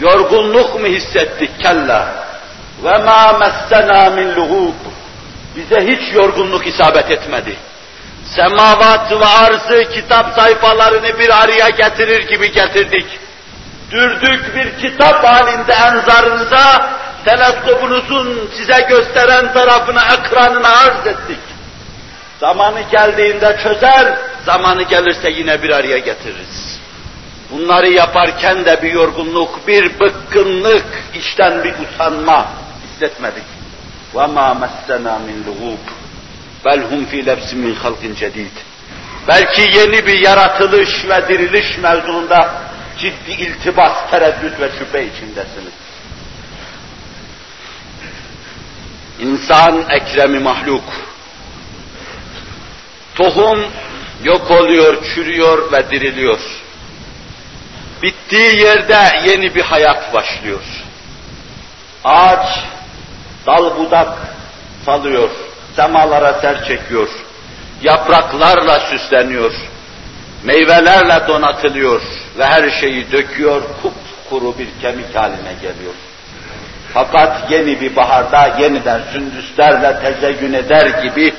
Yorgunluk mu hissettik? Kella. وَمَا مَسَّنَا مِنْ لُغُوبٍ Bize hiç yorgunluk isabet etmedi. Semavat ve arzı kitap sayfalarını bir araya getirir gibi getirdik. Dürdük bir kitap halinde enzarınıza, teleskopunuzun size gösteren tarafına, ekranına arz ettik. Zamanı geldiğinde çözer, zamanı gelirse yine bir araya getiririz. Bunları yaparken de bir yorgunluk, bir bıkkınlık, içten bir utanma hissetmedik. وَمَا مَسَّنَا مِنْ لُغُوبٍ بَلْ هُمْ فِي لَبْسٍ مِنْ خَلْقٍ جَد۪يدٍ Belki yeni bir yaratılış ve diriliş mevzuunda ciddi iltibas, tereddüt ve şüphe içindesiniz. İnsan ekremi mahluk. Tohum yok oluyor, çürüyor ve diriliyor. Bittiği yerde yeni bir hayat başlıyor. Ağaç dal budak salıyor, semalara ser çekiyor, yapraklarla süsleniyor, meyvelerle donatılıyor ve her şeyi döküyor, kupkuru bir kemik haline geliyor. Fakat yeni bir baharda yeniden sündüslerle tezeyyün eder gibi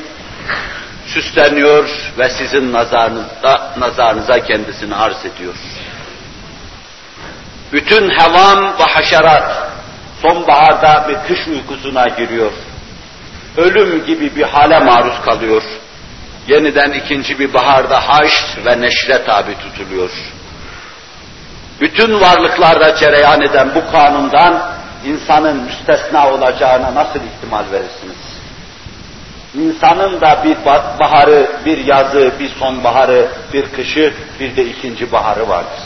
süsleniyor ve sizin nazarınızda, nazarınıza kendisini arz ediyor. Bütün hevam ve haşerat sonbaharda bir kış uykusuna giriyor. Ölüm gibi bir hale maruz kalıyor. Yeniden ikinci bir baharda haşr ve neşre tabi tutuluyor. Bütün varlıklarda cereyan eden bu kanundan insanın müstesna olacağına nasıl ihtimal verirsiniz? İnsanın da bir baharı, bir yazı, bir sonbaharı, bir kışı, bir de ikinci baharı vardır.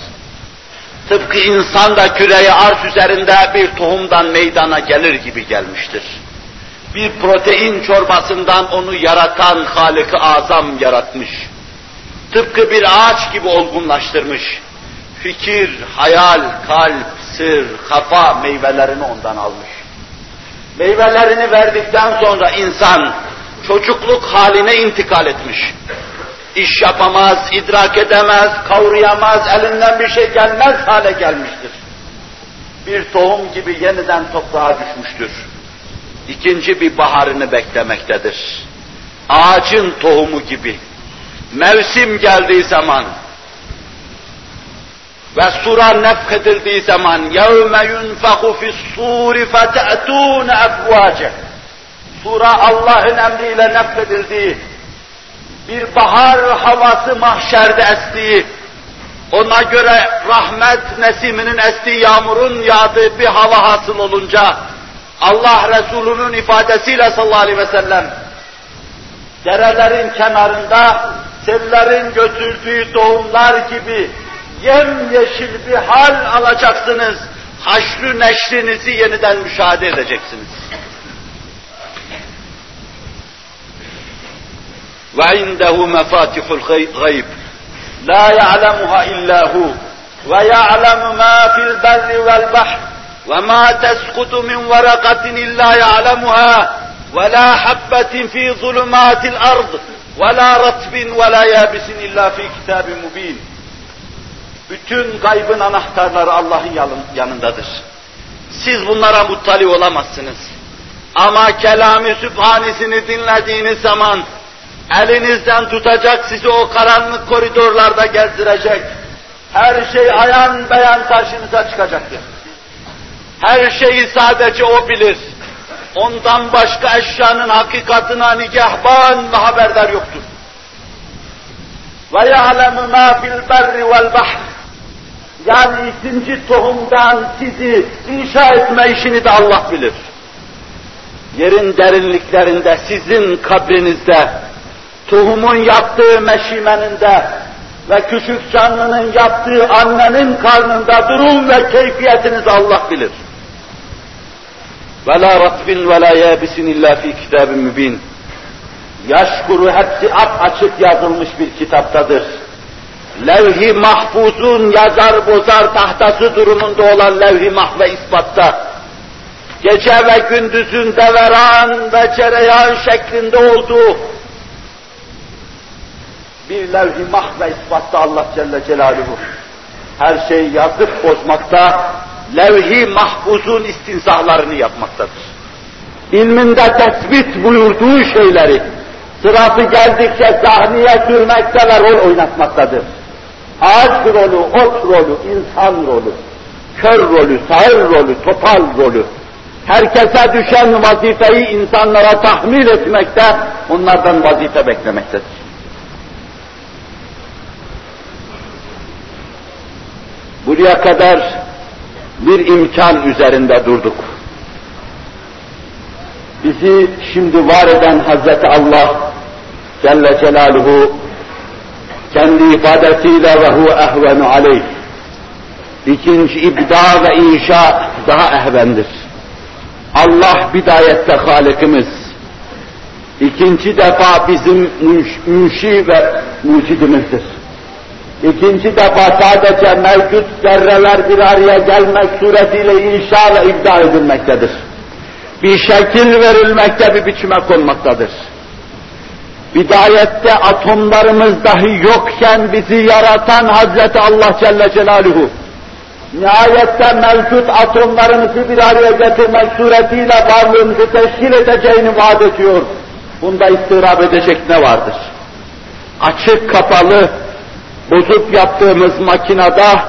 Tıpkı insan da küreye arz üzerinde bir tohumdan meydana gelir gibi gelmiştir. Bir protein çorbasından onu yaratan Halık-ı Azam yaratmış. Tıpkı bir ağaç gibi olgunlaştırmış. Fikir, hayal, kalp, sır, kafa meyvelerini ondan almış. Meyvelerini verdikten sonra insan çocukluk haline intikal etmiş. İş yapamaz, idrak edemez, kavrayamaz, elinden bir şey gelmez hale gelmiştir. Bir tohum gibi yeniden toprağa düşmüştür. İkinci bir baharını beklemektedir. Ağacın tohumu gibi. Mevsim geldiği zaman, ve sura nefkedildiği zaman يَوْمَ يُنْفَخُ فِي الصُّورِ فَتَأْتُونَ اَفْوَاجَ Sura Allah'ın emriyle nefkedildiği, bir bahar havası mahşerde estiği, ona göre rahmet nesiminin estiği yağmurun yağdığı bir hava hasıl olunca, Allah Resulü'nün ifadesiyle sallallahu aleyhi ve sellem, derelerin kenarında, sellerin götürdüğü doğumlar gibi yemyeşil bir hal alacaksınız. Haşrü neşrinizi yeniden müşahede edeceksiniz. Ve indehu mefatihul gayb. La ya'lemuha illa hu. Ve ya'lemu ma fil berri vel bahr. Ve ma teskutu min varakatin illa ya'lemuha. Ve la habbetin fi zulumatil ard. Ve la ratbin ve la yabisin illa fi kitabin mubin. Bütün gaybın anahtarları Allah'ın yanındadır. Siz bunlara muttali olamazsınız. Ama kelamı sübhanisini dinlediğiniz zaman elinizden tutacak sizi o karanlık koridorlarda gezdirecek. Her şey ayan beyan karşınıza çıkacaktır. Her şeyi sadece o bilir. Ondan başka eşyanın hakikatına nigahban ve haberdar yoktur. Ma fil berri vel bahr yani ikinci tohumdan sizi inşa etme işini de Allah bilir. Yerin derinliklerinde, sizin kabrinizde, tohumun yaptığı meşimeninde ve küçük canlının yaptığı annenin karnında durum ve keyfiyetinizi Allah bilir. وَلَا رَطْبٍ وَلَا يَابِسٍ اِلَّا ف۪ي كِتَابٍ mübin. Yaş kuru hepsi ap açık yazılmış bir kitaptadır levh-i mahfuzun yazar bozar tahtası durumunda olan levh-i mahve ispatta, gece ve gündüzün deveran ve cereyan şeklinde olduğu bir levh-i mahve ispatta Allah Celle Celaluhu. Her şeyi yazıp bozmakta, levh-i mahfuzun istinsahlarını yapmaktadır. İlminde tespit buyurduğu şeyleri, sırası geldikçe sahneye sürmekte ve rol oynatmaktadır ağaç rolü, ot rolü, insan rolü, kör rolü, sağır rolü, topal rolü, herkese düşen vazifeyi insanlara tahmil etmekte, onlardan vazife beklemektedir. Buraya kadar bir imkan üzerinde durduk. Bizi şimdi var eden Hazreti Allah Celle Celaluhu kendi ifadesiyle ve hu ehvenu aleyh. İkinci ibda ve inşa daha ehvendir. Allah bidayette Halikimiz. İkinci defa bizim münşi ve mucidimizdir. İkinci defa sadece mevcut zerreler bir araya gelmek suretiyle inşa ve ibda edilmektedir. Bir şekil verilmekte, bir biçime konmaktadır bidayette atomlarımız dahi yokken bizi yaratan Hazreti Allah Celle Celaluhu, nihayette mevcut atomlarımızı bir araya getirmek suretiyle varlığımızı teşkil edeceğini vaat ediyor. Bunda istirap edecek ne vardır? Açık kapalı, bozup yaptığımız makinada,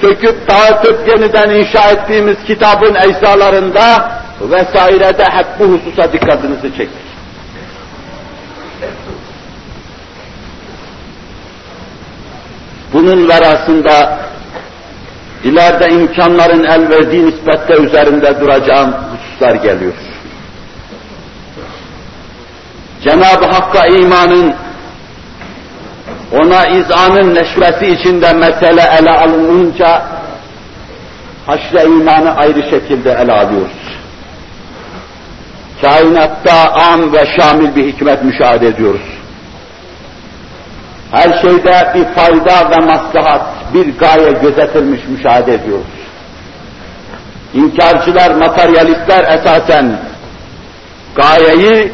söküp dağıtıp yeniden inşa ettiğimiz kitabın eczalarında vesairede hep bu hususa dikkatinizi çekir. Bunun verasında ileride imkanların el verdiği nispette üzerinde duracağım hususlar geliyor. Cenab-ı Hakk'a imanın, ona izanın neşvesi içinde mesele ele alınınca, haşre imanı ayrı şekilde ele alıyoruz. Kainatta am ve şamil bir hikmet müşahede ediyoruz. Her şeyde bir fayda ve maslahat, bir gaye gözetilmiş müşahede ediyoruz. İnkarcılar, materyalistler esasen gayeyi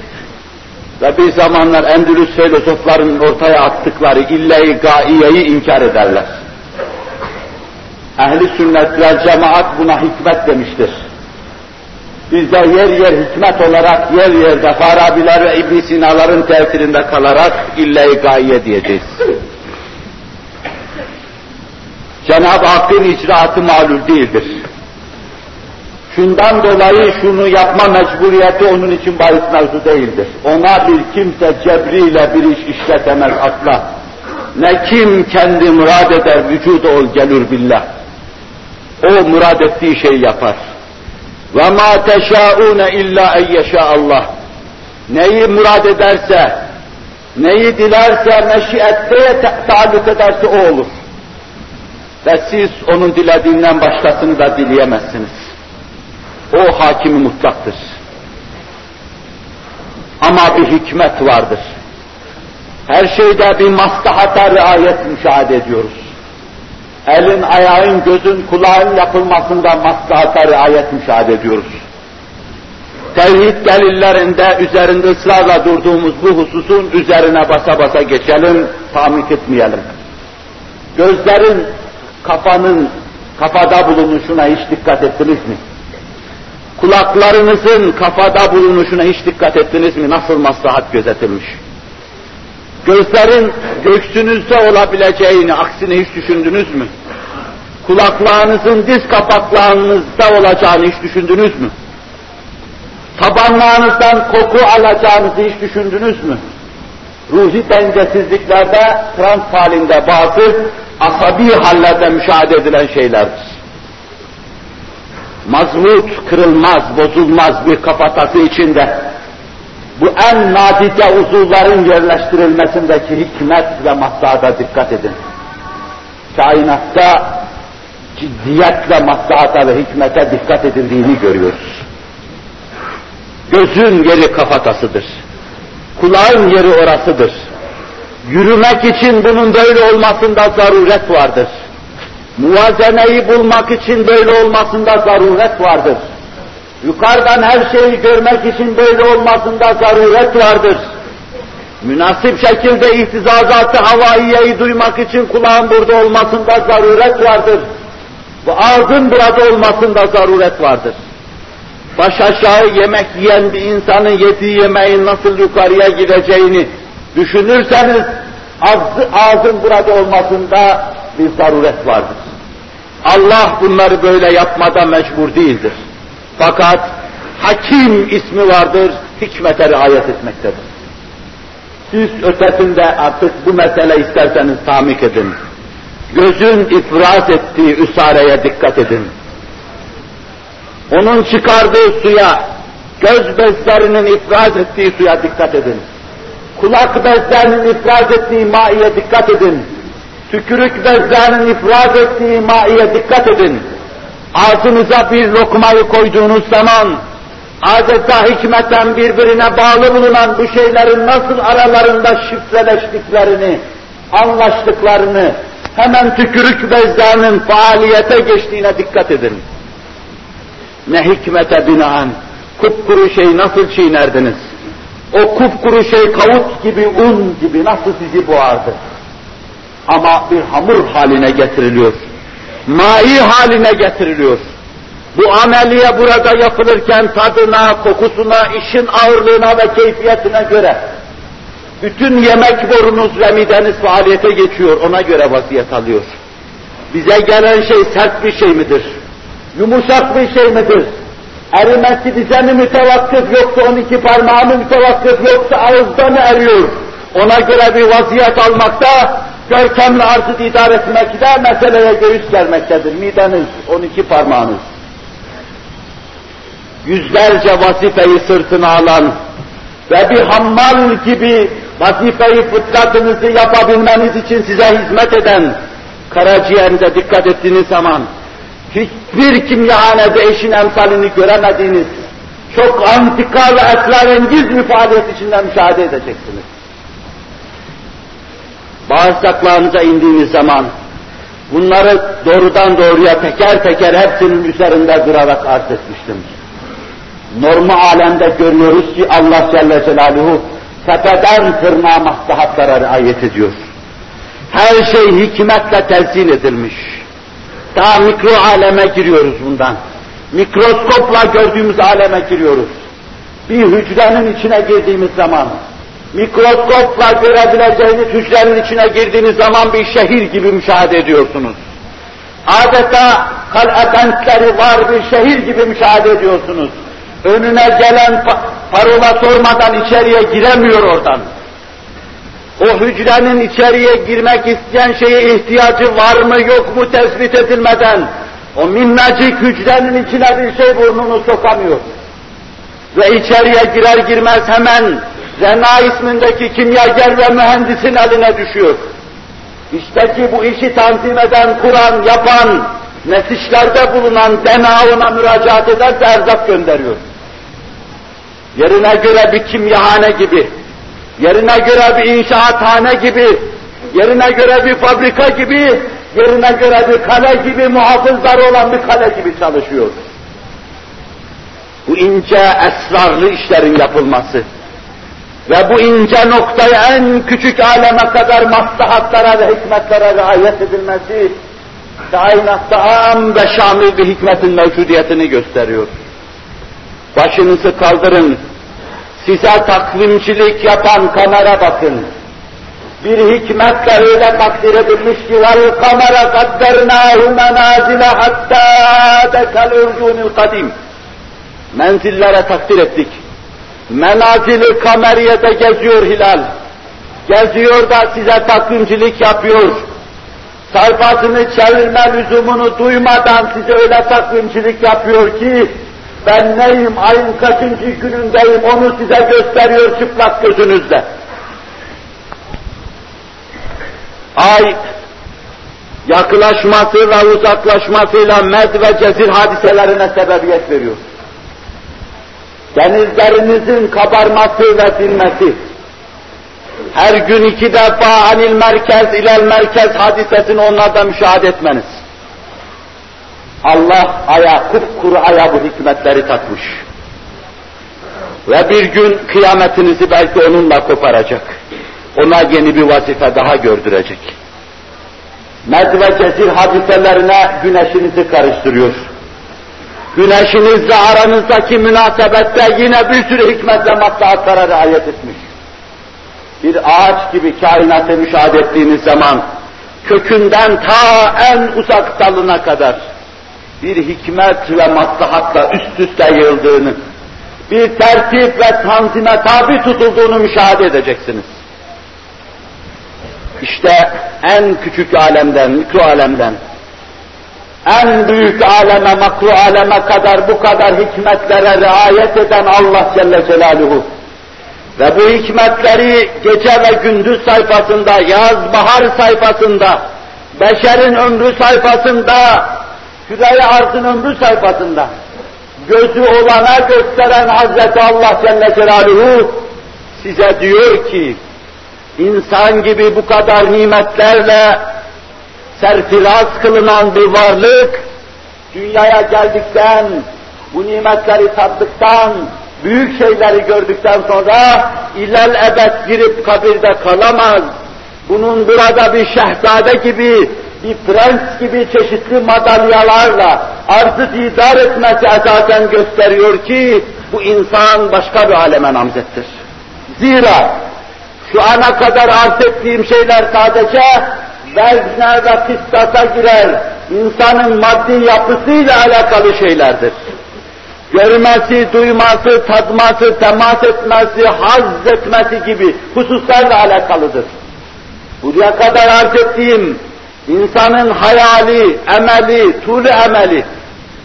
ve bir zamanlar Endülüs filozofların ortaya attıkları ille-i gaiyeyi inkar ederler. Ehli sünnet ve cemaat buna hikmet demiştir. Biz de yer yer hikmet olarak yer yerde Farabiler ve İbn Sina'ların tesirinde kalarak ille-i gaiye diyeceğiz. Cenab-ı Hakk'ın icraatı malul değildir. Şundan dolayı şunu yapma mecburiyeti onun için bahis mevzu değildir. Ona bir kimse cebriyle bir iş işletemez asla. Ne kim kendi murad eder vücuda ol gelir billah. O murad ettiği şeyi yapar. Ve ma teşaune illa en Allah. Neyi murad ederse, neyi dilerse, meşiyette taalluk ederse o olur. Ve siz onun dilediğinden başkasını da dileyemezsiniz. O hakimi mutlaktır. Ama bir hikmet vardır. Her şeyde bir maslahata riayet müşahede ediyoruz. Elin, ayağın, gözün, kulağın yapılmasında maslahata riayet müşahede ediyoruz. Tevhid delillerinde üzerinde ısrarla durduğumuz bu hususun üzerine basa basa geçelim, tamik etmeyelim. Gözlerin, kafanın kafada bulunuşuna hiç dikkat ettiniz mi? Kulaklarınızın kafada bulunuşuna hiç dikkat ettiniz mi? Nasıl maslahat gözetilmiş? Gözlerin göğsünüzde olabileceğini, aksini hiç düşündünüz mü? Kulaklarınızın diz kapaklarınızda olacağını hiç düşündünüz mü? Tabanlarınızdan koku alacağınızı hiç düşündünüz mü? Ruhi dengesizliklerde, trans halinde bazı asabi hallerde müşahede edilen şeylerdir mazmut, kırılmaz, bozulmaz bir kafatası içinde bu en nadide uzuvların yerleştirilmesindeki hikmet ve maslahata dikkat edin. Kainatta ciddiyetle maslahata ve hikmete dikkat edildiğini görüyoruz. Gözün yeri kafatasıdır. Kulağın yeri orasıdır. Yürümek için bunun böyle olmasında zaruret vardır muvazeneyi bulmak için böyle olmasında zaruret vardır. Yukarıdan her şeyi görmek için böyle olmasında zaruret vardır. Münasip şekilde ihtizazatı havaiyeyi duymak için kulağın burada olmasında zaruret vardır. Bu ağzın burada olmasında zaruret vardır. Baş aşağı yemek yiyen bir insanın yediği yemeğin nasıl yukarıya gideceğini düşünürseniz ağzın burada olmasında bir zaruret vardır. Allah bunları böyle yapmada mecbur değildir. Fakat hakim ismi vardır, hikmete riayet etmektedir. Siz ötesinde artık bu mesele isterseniz tamik edin. Gözün ifraz ettiği üsareye dikkat edin. Onun çıkardığı suya, göz bezlerinin ifraz ettiği suya dikkat edin. Kulak bezlerinin ifraz ettiği maiye dikkat edin tükürük bezlerinin ifraz ettiği maiye dikkat edin. Ağzınıza bir lokmayı koyduğunuz zaman, adeta hikmeten birbirine bağlı bulunan bu şeylerin nasıl aralarında şifreleştiklerini, anlaştıklarını, hemen tükürük bezlerinin faaliyete geçtiğine dikkat edin. Ne hikmete binaen, kupkuru şey nasıl çiğnerdiniz? O kupkuru şey kavut gibi, un gibi nasıl sizi boğardı? ama bir hamur haline getiriliyor. Mai haline getiriliyor. Bu ameliye burada yapılırken tadına, kokusuna, işin ağırlığına ve keyfiyetine göre bütün yemek borunuz ve mideniz faaliyete geçiyor, ona göre vaziyet alıyor. Bize gelen şey sert bir şey midir? Yumuşak bir şey midir? Erimesi bize mi mütevakkıf yoksa 12 parmağı mı mütevakkıf yoksa ağızda mı eriyor? Ona göre bir vaziyet almakta görkemli arzı idare etmekte meseleye göğüs gelmektedir. Mideniz, 12 parmağınız. Yüzlerce vazifeyi sırtına alan ve bir hammal gibi vazifeyi fıtratınızı yapabilmeniz için size hizmet eden karaciğerinize dikkat ettiğiniz zaman hiçbir kimyahanede eşin emsalini göremediğiniz çok antika ve esrarengiz bir faaliyet içinden müşahede edeceksiniz bağırsaklarınıza indiğiniz zaman bunları doğrudan doğruya teker teker hepsinin üzerinde durarak arz etmiştim. Normal alemde görüyoruz ki Allah Celle Celaluhu tepeden tırnağa maslahatlara riayet ediyor. Her şey hikmetle tezyin edilmiş. Daha mikro aleme giriyoruz bundan. Mikroskopla gördüğümüz aleme giriyoruz. Bir hücrenin içine girdiğimiz zaman, mikroskopla görebileceğiniz hücrenin içine girdiğiniz zaman bir şehir gibi müşahede ediyorsunuz. Adeta kal'e var bir şehir gibi müşahede ediyorsunuz. Önüne gelen parola sormadan içeriye giremiyor oradan. O hücrenin içeriye girmek isteyen şeye ihtiyacı var mı yok mu tespit edilmeden o minnacık hücrenin içine bir şey burnunu sokamıyor. Ve içeriye girer girmez hemen Zena ismindeki kimyager ve mühendisin eline düşüyor. İşte ki bu işi tanzim eden, kuran, yapan, nesişlerde bulunan dena ona müracaat eder erzak gönderiyor. Yerine göre bir kimyahane gibi, yerine göre bir inşaathane gibi, yerine göre bir fabrika gibi, yerine göre bir kale gibi, muhafızları olan bir kale gibi çalışıyor. Bu ince, esrarlı işlerin yapılması ve bu ince noktaya en küçük aleme kadar maslahatlara ve hikmetlere riayet edilmesi, kainatta am ve şamil bir hikmetin mevcudiyetini gösteriyor. Başınızı kaldırın, size takvimcilik yapan kamera bakın. Bir hikmetle öyle takdir edilmiş ki vel kamera kaddernâhu menâzile hattâ dekal urcûnil kadim. Menzillere takdir ettik. Menazili kameriyede geziyor hilal. Geziyor da size takvimcilik yapıyor. Sayfasını çevirme lüzumunu duymadan size öyle takvimcilik yapıyor ki ben neyim, ayın kaçıncı günündeyim onu size gösteriyor çıplak gözünüzde. Ay yaklaşması ve uzaklaşmasıyla med ve cezir hadiselerine sebebiyet veriyor. Denizlerinizin kabarması ve dinmesi, her gün iki defa anil merkez ilel merkez hadisesini onlarda müşahede etmeniz. Allah aya, kupkuru aya bu hikmetleri takmış. Ve bir gün kıyametinizi belki onunla koparacak. Ona yeni bir vazife daha gördürecek. Med ve cezir hadiselerine güneşinizi karıştırıyor. Güneşinizle aranızdaki münasebette yine bir sürü hikmet ve maslahatlara riayet etmiş. Bir ağaç gibi kainatı müşahede ettiğiniz zaman kökünden ta en uzak dalına kadar bir hikmet ve maslahatla üst üste yığıldığını, bir tertip ve tanzime tabi tutulduğunu müşahede edeceksiniz. İşte en küçük alemden, mikro alemden, en büyük aleme, makru aleme kadar bu kadar hikmetlere riayet eden Allah Celle Celaluhu. Ve bu hikmetleri gece ve gündüz sayfasında, yaz, bahar sayfasında, beşerin ömrü sayfasında, küre arzın ömrü sayfasında, gözü olana gösteren Hazreti Allah Celle Celaluhu size diyor ki, insan gibi bu kadar nimetlerle serfiraz kılınan bir varlık, dünyaya geldikten, bu nimetleri tattıktan, büyük şeyleri gördükten sonra ilel ebed girip kabirde kalamaz. Bunun burada bir şehzade gibi, bir prens gibi çeşitli madalyalarla arzı didar etmesi esasen gösteriyor ki bu insan başka bir aleme namzettir. Zira şu ana kadar arz ettiğim şeyler sadece vezne ve kıstata girer, insanın maddi yapısıyla alakalı şeylerdir. Görmesi, duyması, tadması, temas etmesi, haz etmesi gibi hususlarla alakalıdır. Buraya kadar arz ettiğim insanın hayali, emeli, tulu emeli,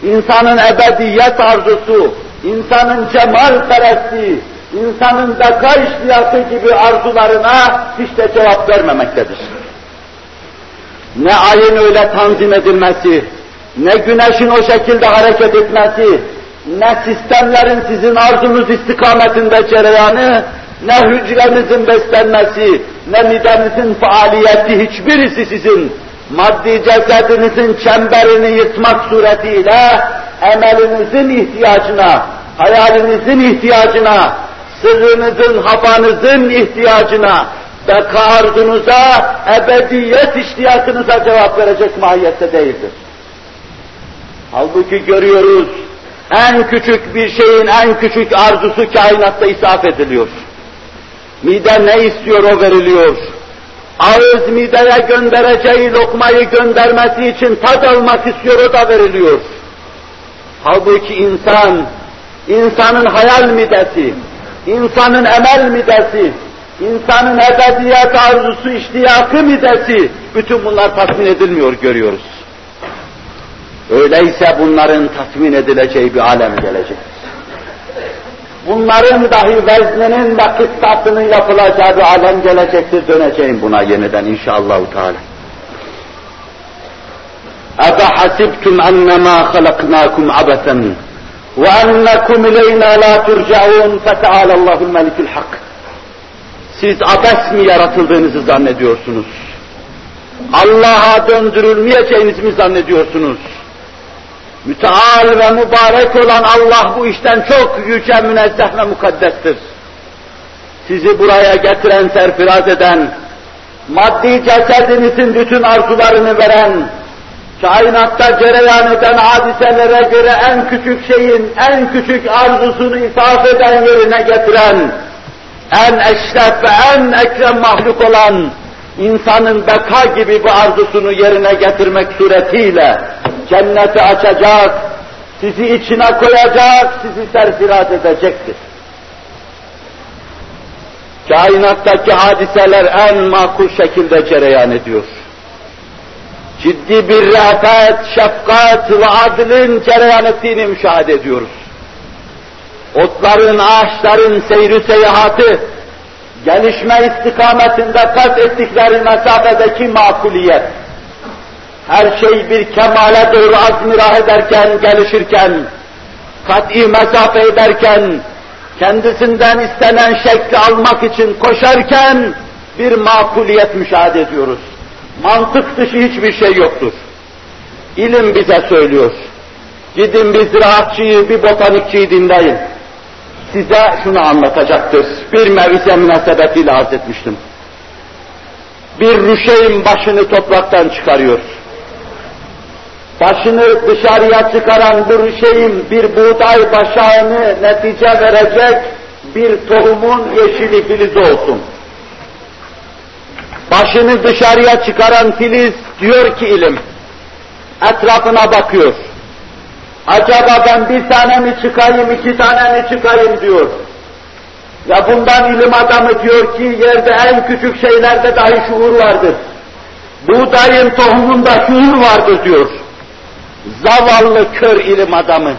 insanın ebediyet arzusu, insanın cemal peresti, insanın beka iştiyatı gibi arzularına hiç de cevap vermemektedir ne ayın öyle tanzim edilmesi, ne güneşin o şekilde hareket etmesi, ne sistemlerin sizin arzunuz istikametinde cereyanı, ne hücrenizin beslenmesi, ne midenizin faaliyeti hiçbirisi sizin. Maddi cesedinizin çemberini yırtmak suretiyle emelinizin ihtiyacına, hayalinizin ihtiyacına, sırrınızın, hafanızın ihtiyacına, beka arzunuza, ebediyet iştiyakınıza cevap verecek mahiyette değildir. Halbuki görüyoruz, en küçük bir şeyin en küçük arzusu kainatta isaf ediliyor. Mide ne istiyor o veriliyor. Ağız mideye göndereceği lokmayı göndermesi için tad almak istiyor o da veriliyor. Halbuki insan, insanın hayal midesi, insanın emel midesi, insanın ebediyet arzusu, iştiyakı midesi, bütün bunlar tatmin edilmiyor görüyoruz. Öyleyse bunların tatmin edileceği bir alem gelecek. Bunların dahi vezninin ve kıstasının yapılacağı bir alem gelecektir. Döneceğim buna yeniden inşallah. Teala. أفحسبتم أنما خلقناكم عبثا وأنكم إلينا لا ترجعون فتعالى الله الملك الحق siz abes mi yaratıldığınızı zannediyorsunuz? Allah'a döndürülmeyeceğinizi mi zannediyorsunuz? Müteal ve mübarek olan Allah bu işten çok yüce, münezzeh ve mukaddestir. Sizi buraya getiren, serfiraz eden, maddi cesedinizin bütün arzularını veren, kainatta cereyan eden hadiselere göre en küçük şeyin en küçük arzusunu isaf eden yerine getiren, en eşref ve en ekrem mahluk olan insanın beka gibi bu arzusunu yerine getirmek suretiyle cenneti açacak, sizi içine koyacak, sizi serfiraz edecektir. Kainattaki hadiseler en makul şekilde cereyan ediyor. Ciddi bir reafet, şefkat ve adlin cereyan ettiğini müşahede ediyoruz. Otların, ağaçların seyri seyahatı, gelişme istikametinde kat ettikleri mesafedeki makuliyet, her şey bir kemale doğru azmirah ederken, gelişirken, kat'i mesafe ederken, kendisinden istenen şekli almak için koşarken bir makuliyet müşahede ediyoruz. Mantık dışı hiçbir şey yoktur. İlim bize söylüyor. Gidin bir ziraatçıyı, bir botanikçiyi dinleyin. Size şunu anlatacaktır. Bir mevise münasebetiyle arz etmiştim. Bir rüşeğin başını topraktan çıkarıyor başını dışarıya çıkaran bu şeyin bir buğday başağını netice verecek bir tohumun yeşili filiz olsun. Başını dışarıya çıkaran filiz diyor ki ilim, etrafına bakıyor. Acaba ben bir tane mi çıkayım, iki tane mi çıkayım diyor. Ya bundan ilim adamı diyor ki yerde en küçük şeylerde dahi şuur vardır. Buğdayın tohumunda şuur vardır diyor zavallı kör ilim adamı,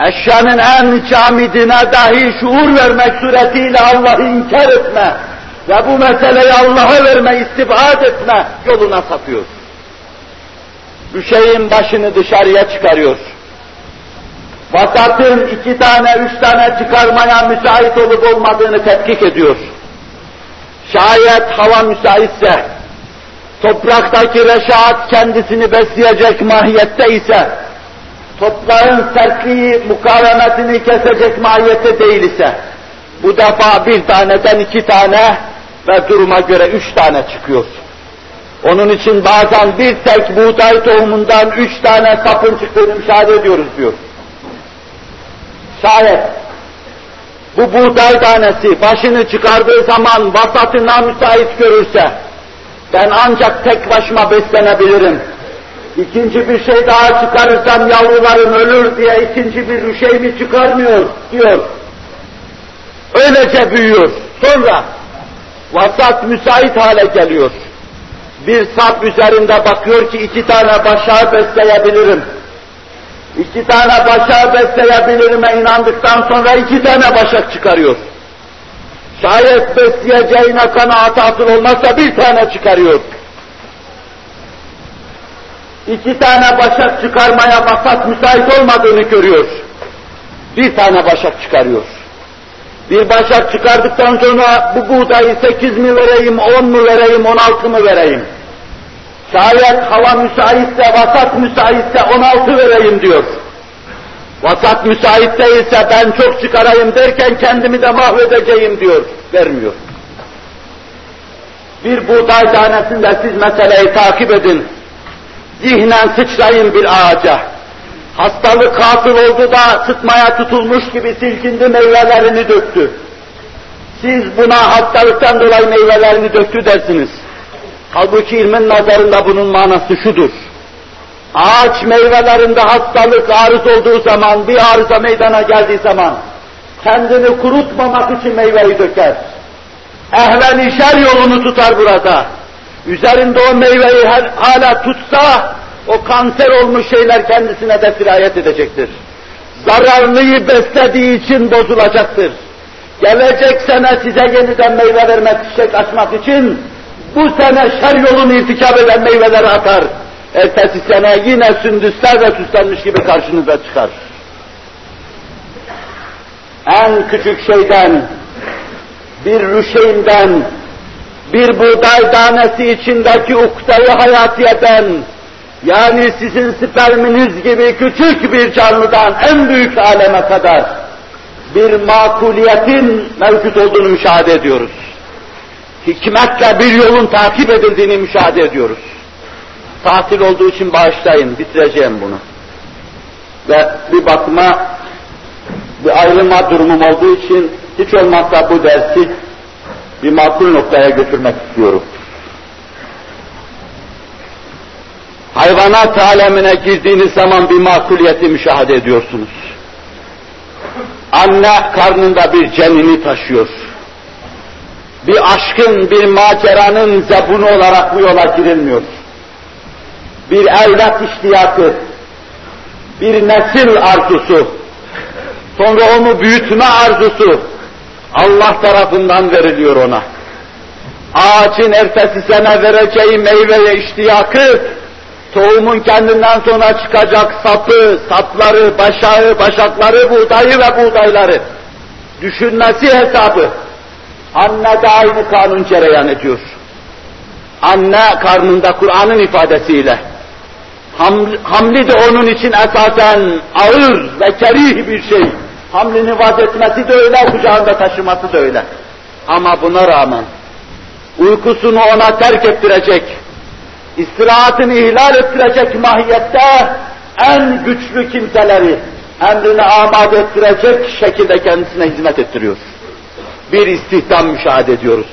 eşyanın en camidine dahi şuur vermek suretiyle Allah'ı inkar etme ve bu meseleyi Allah'a verme, istibad etme yoluna sapıyor. Şeyin başını dışarıya çıkarıyor. Vasatın iki tane, üç tane çıkarmaya müsait olup olmadığını tetkik ediyor. Şayet hava müsaitse, topraktaki reşat kendisini besleyecek mahiyette ise, toprağın sertliği mukavemetini kesecek mahiyette değil ise, bu defa bir taneden iki tane ve duruma göre üç tane çıkıyor. Onun için bazen bir tek buğday tohumundan üç tane sapın çıktığını müşahede ediyoruz diyor. Şayet bu buğday tanesi başını çıkardığı zaman vasatına müsait görürse, ben ancak tek başıma beslenebilirim. İkinci bir şey daha çıkarırsam yavrularım ölür diye ikinci bir şey mi çıkarmıyor diyor. Öylece büyüyor. Sonra vasat müsait hale geliyor. Bir sap üzerinde bakıyor ki iki tane başağı besleyebilirim. İki tane başağı besleyebilirime inandıktan sonra iki tane başak çıkarıyor. Şayet besleyeceğine kanaat hasıl olmazsa bir tane çıkarıyor. İki tane başak çıkarmaya vasat müsait olmadığını görüyor. Bir tane başak çıkarıyor. Bir başak çıkardıktan sonra bu buğdayı sekiz mi vereyim, on mu vereyim, on altı mı vereyim? Şayet hava müsaitse, vasat müsaitse on altı vereyim diyor. Vasat müsait değilse ben çok çıkarayım derken kendimi de mahvedeceğim diyor. Vermiyor. Bir buğday tanesinde siz meseleyi takip edin. Zihnen sıçrayın bir ağaca. Hastalık hasıl oldu da sıtmaya tutulmuş gibi silkindi meyvelerini döktü. Siz buna hastalıktan dolayı meyvelerini döktü dersiniz. Halbuki ilmin nazarında bunun manası şudur. Ağaç meyvelerinde hastalık arız olduğu zaman, bir arıza meydana geldiği zaman, kendini kurutmamak için meyveyi döker. Ehven işer yolunu tutar burada. Üzerinde o meyveyi her, hala tutsa, o kanser olmuş şeyler kendisine de sirayet edecektir. Zararlıyı beslediği için bozulacaktır. Gelecek sene size yeniden meyve vermek, çiçek açmak için bu sene şer yolunu irtikap eden meyveleri atar. Ertesi sene yine sündüslerle süslenmiş gibi karşınıza çıkar. En küçük şeyden, bir rüşeğinden, bir buğday tanesi içindeki uktayı hayatiyeden, yani sizin sperminiz gibi küçük bir canlıdan en büyük aleme kadar bir makuliyetin mevcut olduğunu müşahede ediyoruz. Hikmetle bir yolun takip edildiğini müşahede ediyoruz. Tatil olduğu için bağışlayın, bitireceğim bunu. Ve bir bakıma bir ayrılma durumum olduğu için hiç olmazsa bu dersi bir makul noktaya götürmek istiyorum. Hayvanat alemine girdiğiniz zaman bir makuliyeti müşahede ediyorsunuz. Anne karnında bir cenini taşıyor. Bir aşkın, bir maceranın zebunu olarak bu yola girilmiyor. Bir evlat iştiyakı, bir nesil arzusu, sonra onu büyütme arzusu Allah tarafından veriliyor ona. Ağacın ertesi sene vereceği meyveye iştiyakı tohumun kendinden sonra çıkacak sapı, sapları, başağı, başakları, buğdayı ve buğdayları düşünmesi hesabı. Anne de aynı kanun cereyan ediyor. Anne karnında Kur'an'ın ifadesiyle. Hamli de onun için esasen ağır ve kerih bir şey. Hamlini vazetmesi de öyle, kucağında taşıması da öyle. Ama buna rağmen uykusunu ona terk ettirecek, istirahatını ihlal ettirecek mahiyette en güçlü kimseleri emrine amade ettirecek şekilde kendisine hizmet ettiriyor. Bir istihdam müşahede ediyoruz.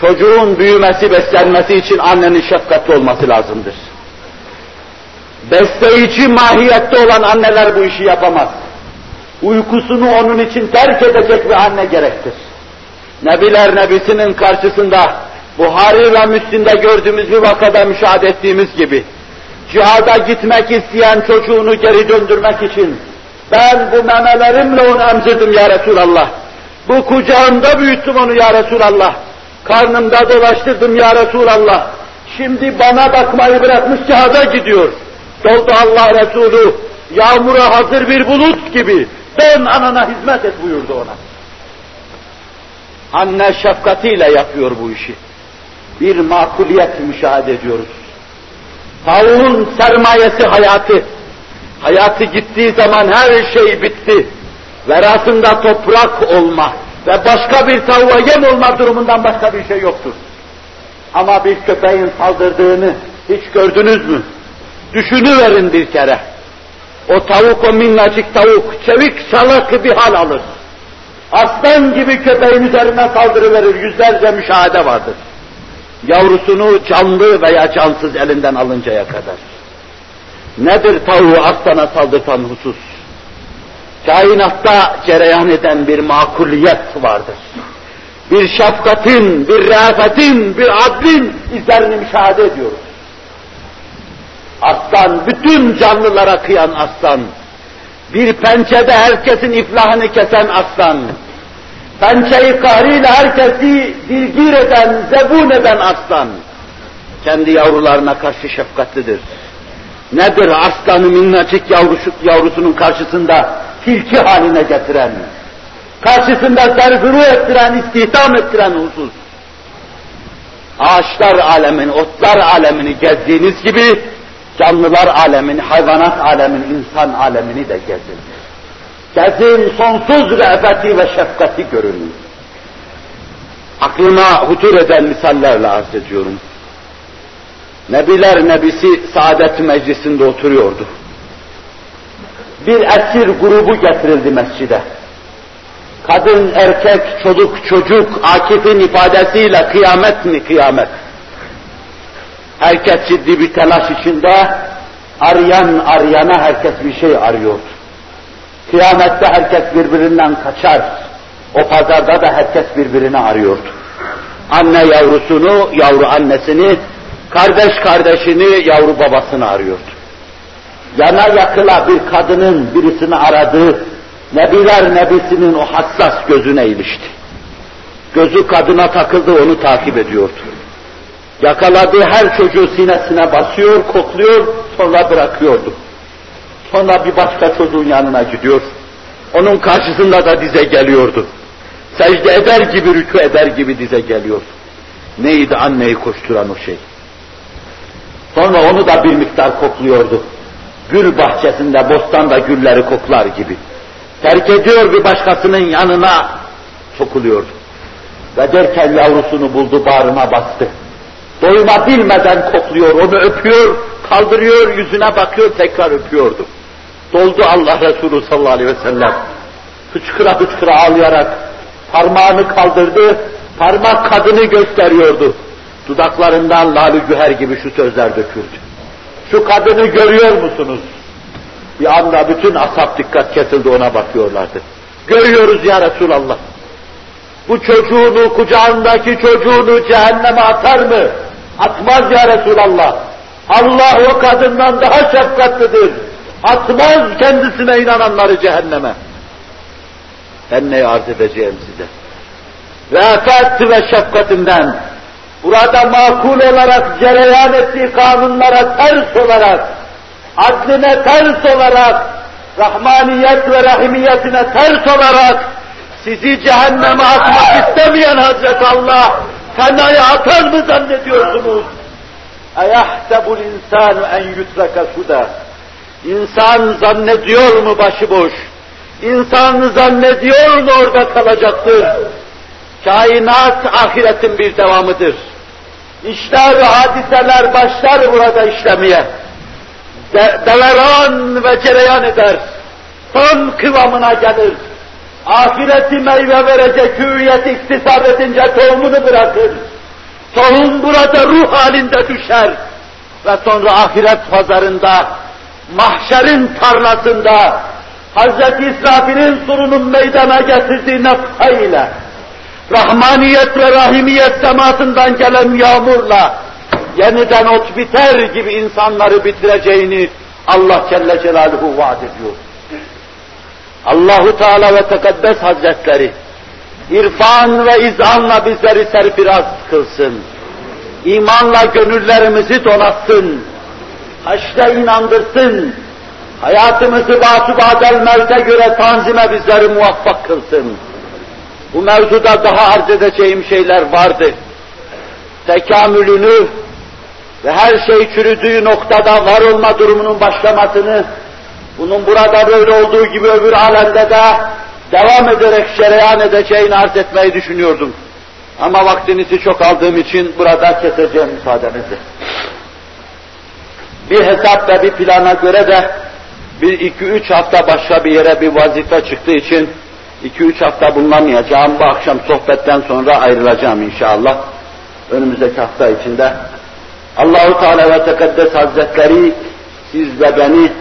Çocuğun büyümesi, beslenmesi için annenin şefkatli olması lazımdır. Besleyici mahiyette olan anneler bu işi yapamaz. Uykusunu onun için terk edecek bir anne gerektir. Nebiler Nebisi'nin karşısında Buhari ve Müslim'de gördüğümüz bir vakada müşahede ettiğimiz gibi, cihada gitmek isteyen çocuğunu geri döndürmek için, ben bu memelerimle onu emzirdim ya Resulallah, bu kucağımda büyüttüm onu ya Resulallah, karnımda dolaştırdım ya Resulallah, şimdi bana bakmayı bırakmış cihada gidiyor. Doldu Allah Resulü, yağmura hazır bir bulut gibi, dön anana hizmet et buyurdu ona. Anne şefkatiyle yapıyor bu işi bir makuliyet müşahede ediyoruz. Tavuğun sermayesi hayatı. Hayatı gittiği zaman her şey bitti. Verasında toprak olma ve başka bir tavuğa yem olma durumundan başka bir şey yoktur. Ama bir köpeğin saldırdığını hiç gördünüz mü? Düşünüverin bir kere. O tavuk, o minnacık tavuk, çevik çalak bir hal alır. Aslan gibi köpeğin üzerine saldırıverir, yüzlerce müşahede vardır yavrusunu canlı veya cansız elinden alıncaya kadar. Nedir tavuğu aslana saldırtan husus? Kainatta cereyan eden bir makuliyet vardır. Bir şefkatin, bir reafetin, bir adlin izlerini müşahede ediyoruz. Aslan, bütün canlılara kıyan aslan, bir pençede herkesin iflahını kesen aslan, pençeyi kahrıyla herkesi dilgir eden, zebun eden aslan, kendi yavrularına karşı şefkatlidir. Nedir aslanı minnacık yavrusu, yavrusunun karşısında tilki haline getiren, karşısında serguru ettiren, istihdam ettiren husus? Ağaçlar alemini, otlar alemini gezdiğiniz gibi, canlılar alemini, hayvanat alemini, insan alemini de gezin. Gezin sonsuz rehbeti ve şefkati görün. Aklıma hutur eden misallerle arz ediyorum. Nebiler Nebisi Saadet Meclisi'nde oturuyordu. Bir esir grubu getirildi mescide. Kadın, erkek, çocuk, çocuk, Akif'in ifadesiyle kıyamet mi kıyamet? Herkes ciddi bir telaş içinde, arayan arayana herkes bir şey arıyor. Kıyamette herkes birbirinden kaçar. O pazarda da herkes birbirini arıyordu. Anne yavrusunu, yavru annesini, kardeş kardeşini, yavru babasını arıyordu. Yana yakıla bir kadının birisini aradığı, Nebiler Nebisi'nin o hassas gözüne ilişti. Gözü kadına takıldı, onu takip ediyordu. Yakaladığı her çocuğu sinesine basıyor, kokluyor, sonra bırakıyordu. Sonra bir başka çocuğun yanına gidiyor. Onun karşısında da dize geliyordu. Secde eder gibi, rükû eder gibi dize geliyordu. Neydi anneyi koşturan o şey? Sonra onu da bir miktar kokluyordu. Gül bahçesinde, bostanda gülleri koklar gibi. Terk ediyor bir başkasının yanına sokuluyordu. Ve derken yavrusunu buldu, bağrına bastı. Doyma bilmeden kokluyor, onu öpüyor, kaldırıyor, yüzüne bakıyor, tekrar öpüyordu. Doldu Allah Resulü sallallahu aleyhi ve sellem. Hıçkıra hıçkıra ağlayarak parmağını kaldırdı, parmak kadını gösteriyordu. Dudaklarından lalü güher gibi şu sözler döküldü. Şu kadını görüyor musunuz? Bir anda bütün asap dikkat kesildi ona bakıyorlardı. Görüyoruz ya Resulallah. Bu çocuğunu, kucağındaki çocuğunu cehenneme atar mı? Atmaz ya Resulallah. Allah o kadından daha şefkatlidir. Atmaz kendisine inananları cehenneme. Ben ne arz edeceğim size? Refet ve şefkatinden, burada makul olarak cereyan ettiği kanunlara ters olarak, adline ters olarak, rahmaniyet ve rahimiyetine ters olarak, sizi cehenneme atmak istemeyen Hazreti Allah, fenaya atar mı zannediyorsunuz? اَيَحْتَبُ الْاِنْسَانُ اَنْ يُتْرَكَ سُدَى İnsan zannediyor mu başıboş? İnsan zannediyor mu orada kalacaktır? Kainat ahiretin bir devamıdır. İşler hadiseler başlar burada işlemeye. De deveran ve cereyan eder. Son kıvamına gelir. Ahireti meyve verecek hüviyet iktisap edince tohumunu bırakır. Tohum burada ruh halinde düşer. Ve sonra ahiret pazarında, mahşerin tarlasında, Hz. İsrafil'in surunun meydana getirdiği nefhayla, rahmaniyet ve rahimiyet semasından gelen yağmurla, yeniden ot biter gibi insanları bitireceğini Allah Celle Celaluhu vaat ediyor. Allahu Teala ve Tekaddes Hazretleri irfan ve izanla bizleri serfiraz kılsın. İmanla gönüllerimizi donatsın. Haşte inandırsın. Hayatımızı batı mevte göre tanzime bizleri muvaffak kılsın. Bu mevzuda daha arz edeceğim şeyler vardı. Tekamülünü ve her şey çürüdüğü noktada var olma durumunun başlamasını, bunun burada böyle olduğu gibi öbür alemde de devam ederek şereyan edeceğini arz etmeyi düşünüyordum. Ama vaktinizi çok aldığım için burada keseceğim müsaadenizle. Bir hesap ve bir plana göre de bir iki üç hafta başka bir yere bir vazife çıktığı için iki üç hafta bulunamayacağım. Bu akşam sohbetten sonra ayrılacağım inşallah. Önümüzdeki hafta içinde. Allahu Teala ve Tekaddes Hazretleri siz ve beni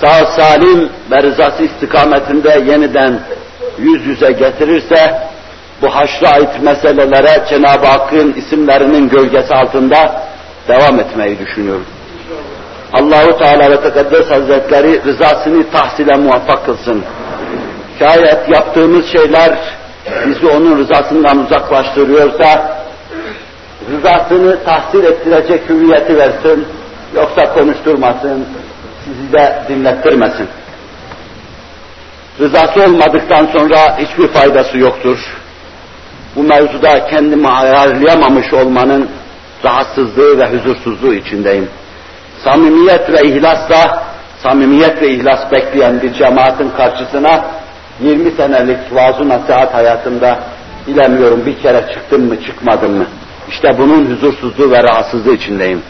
sağ salim ve rızası istikametinde yeniden yüz yüze getirirse bu haşra ait meselelere Cenab-ı Hakk'ın isimlerinin gölgesi altında devam etmeyi düşünüyorum. Allahu Teala ve Tekaddes Hazretleri rızasını tahsile muvaffak kılsın. Şayet yaptığımız şeyler bizi onun rızasından uzaklaştırıyorsa rızasını tahsil ettirecek hüviyeti versin, yoksa konuşturmasın, sizi de dinlettirmesin. Rızası olmadıktan sonra hiçbir faydası yoktur. Bu mevzuda kendimi ayarlayamamış olmanın rahatsızlığı ve huzursuzluğu içindeyim. Samimiyet ve ihlasla samimiyet ve ihlas bekleyen bir cemaatin karşısına 20 senelik vaaz nasihat hayatında bilemiyorum bir kere çıktım mı çıkmadım mı. İşte bunun huzursuzluğu ve rahatsızlığı içindeyim.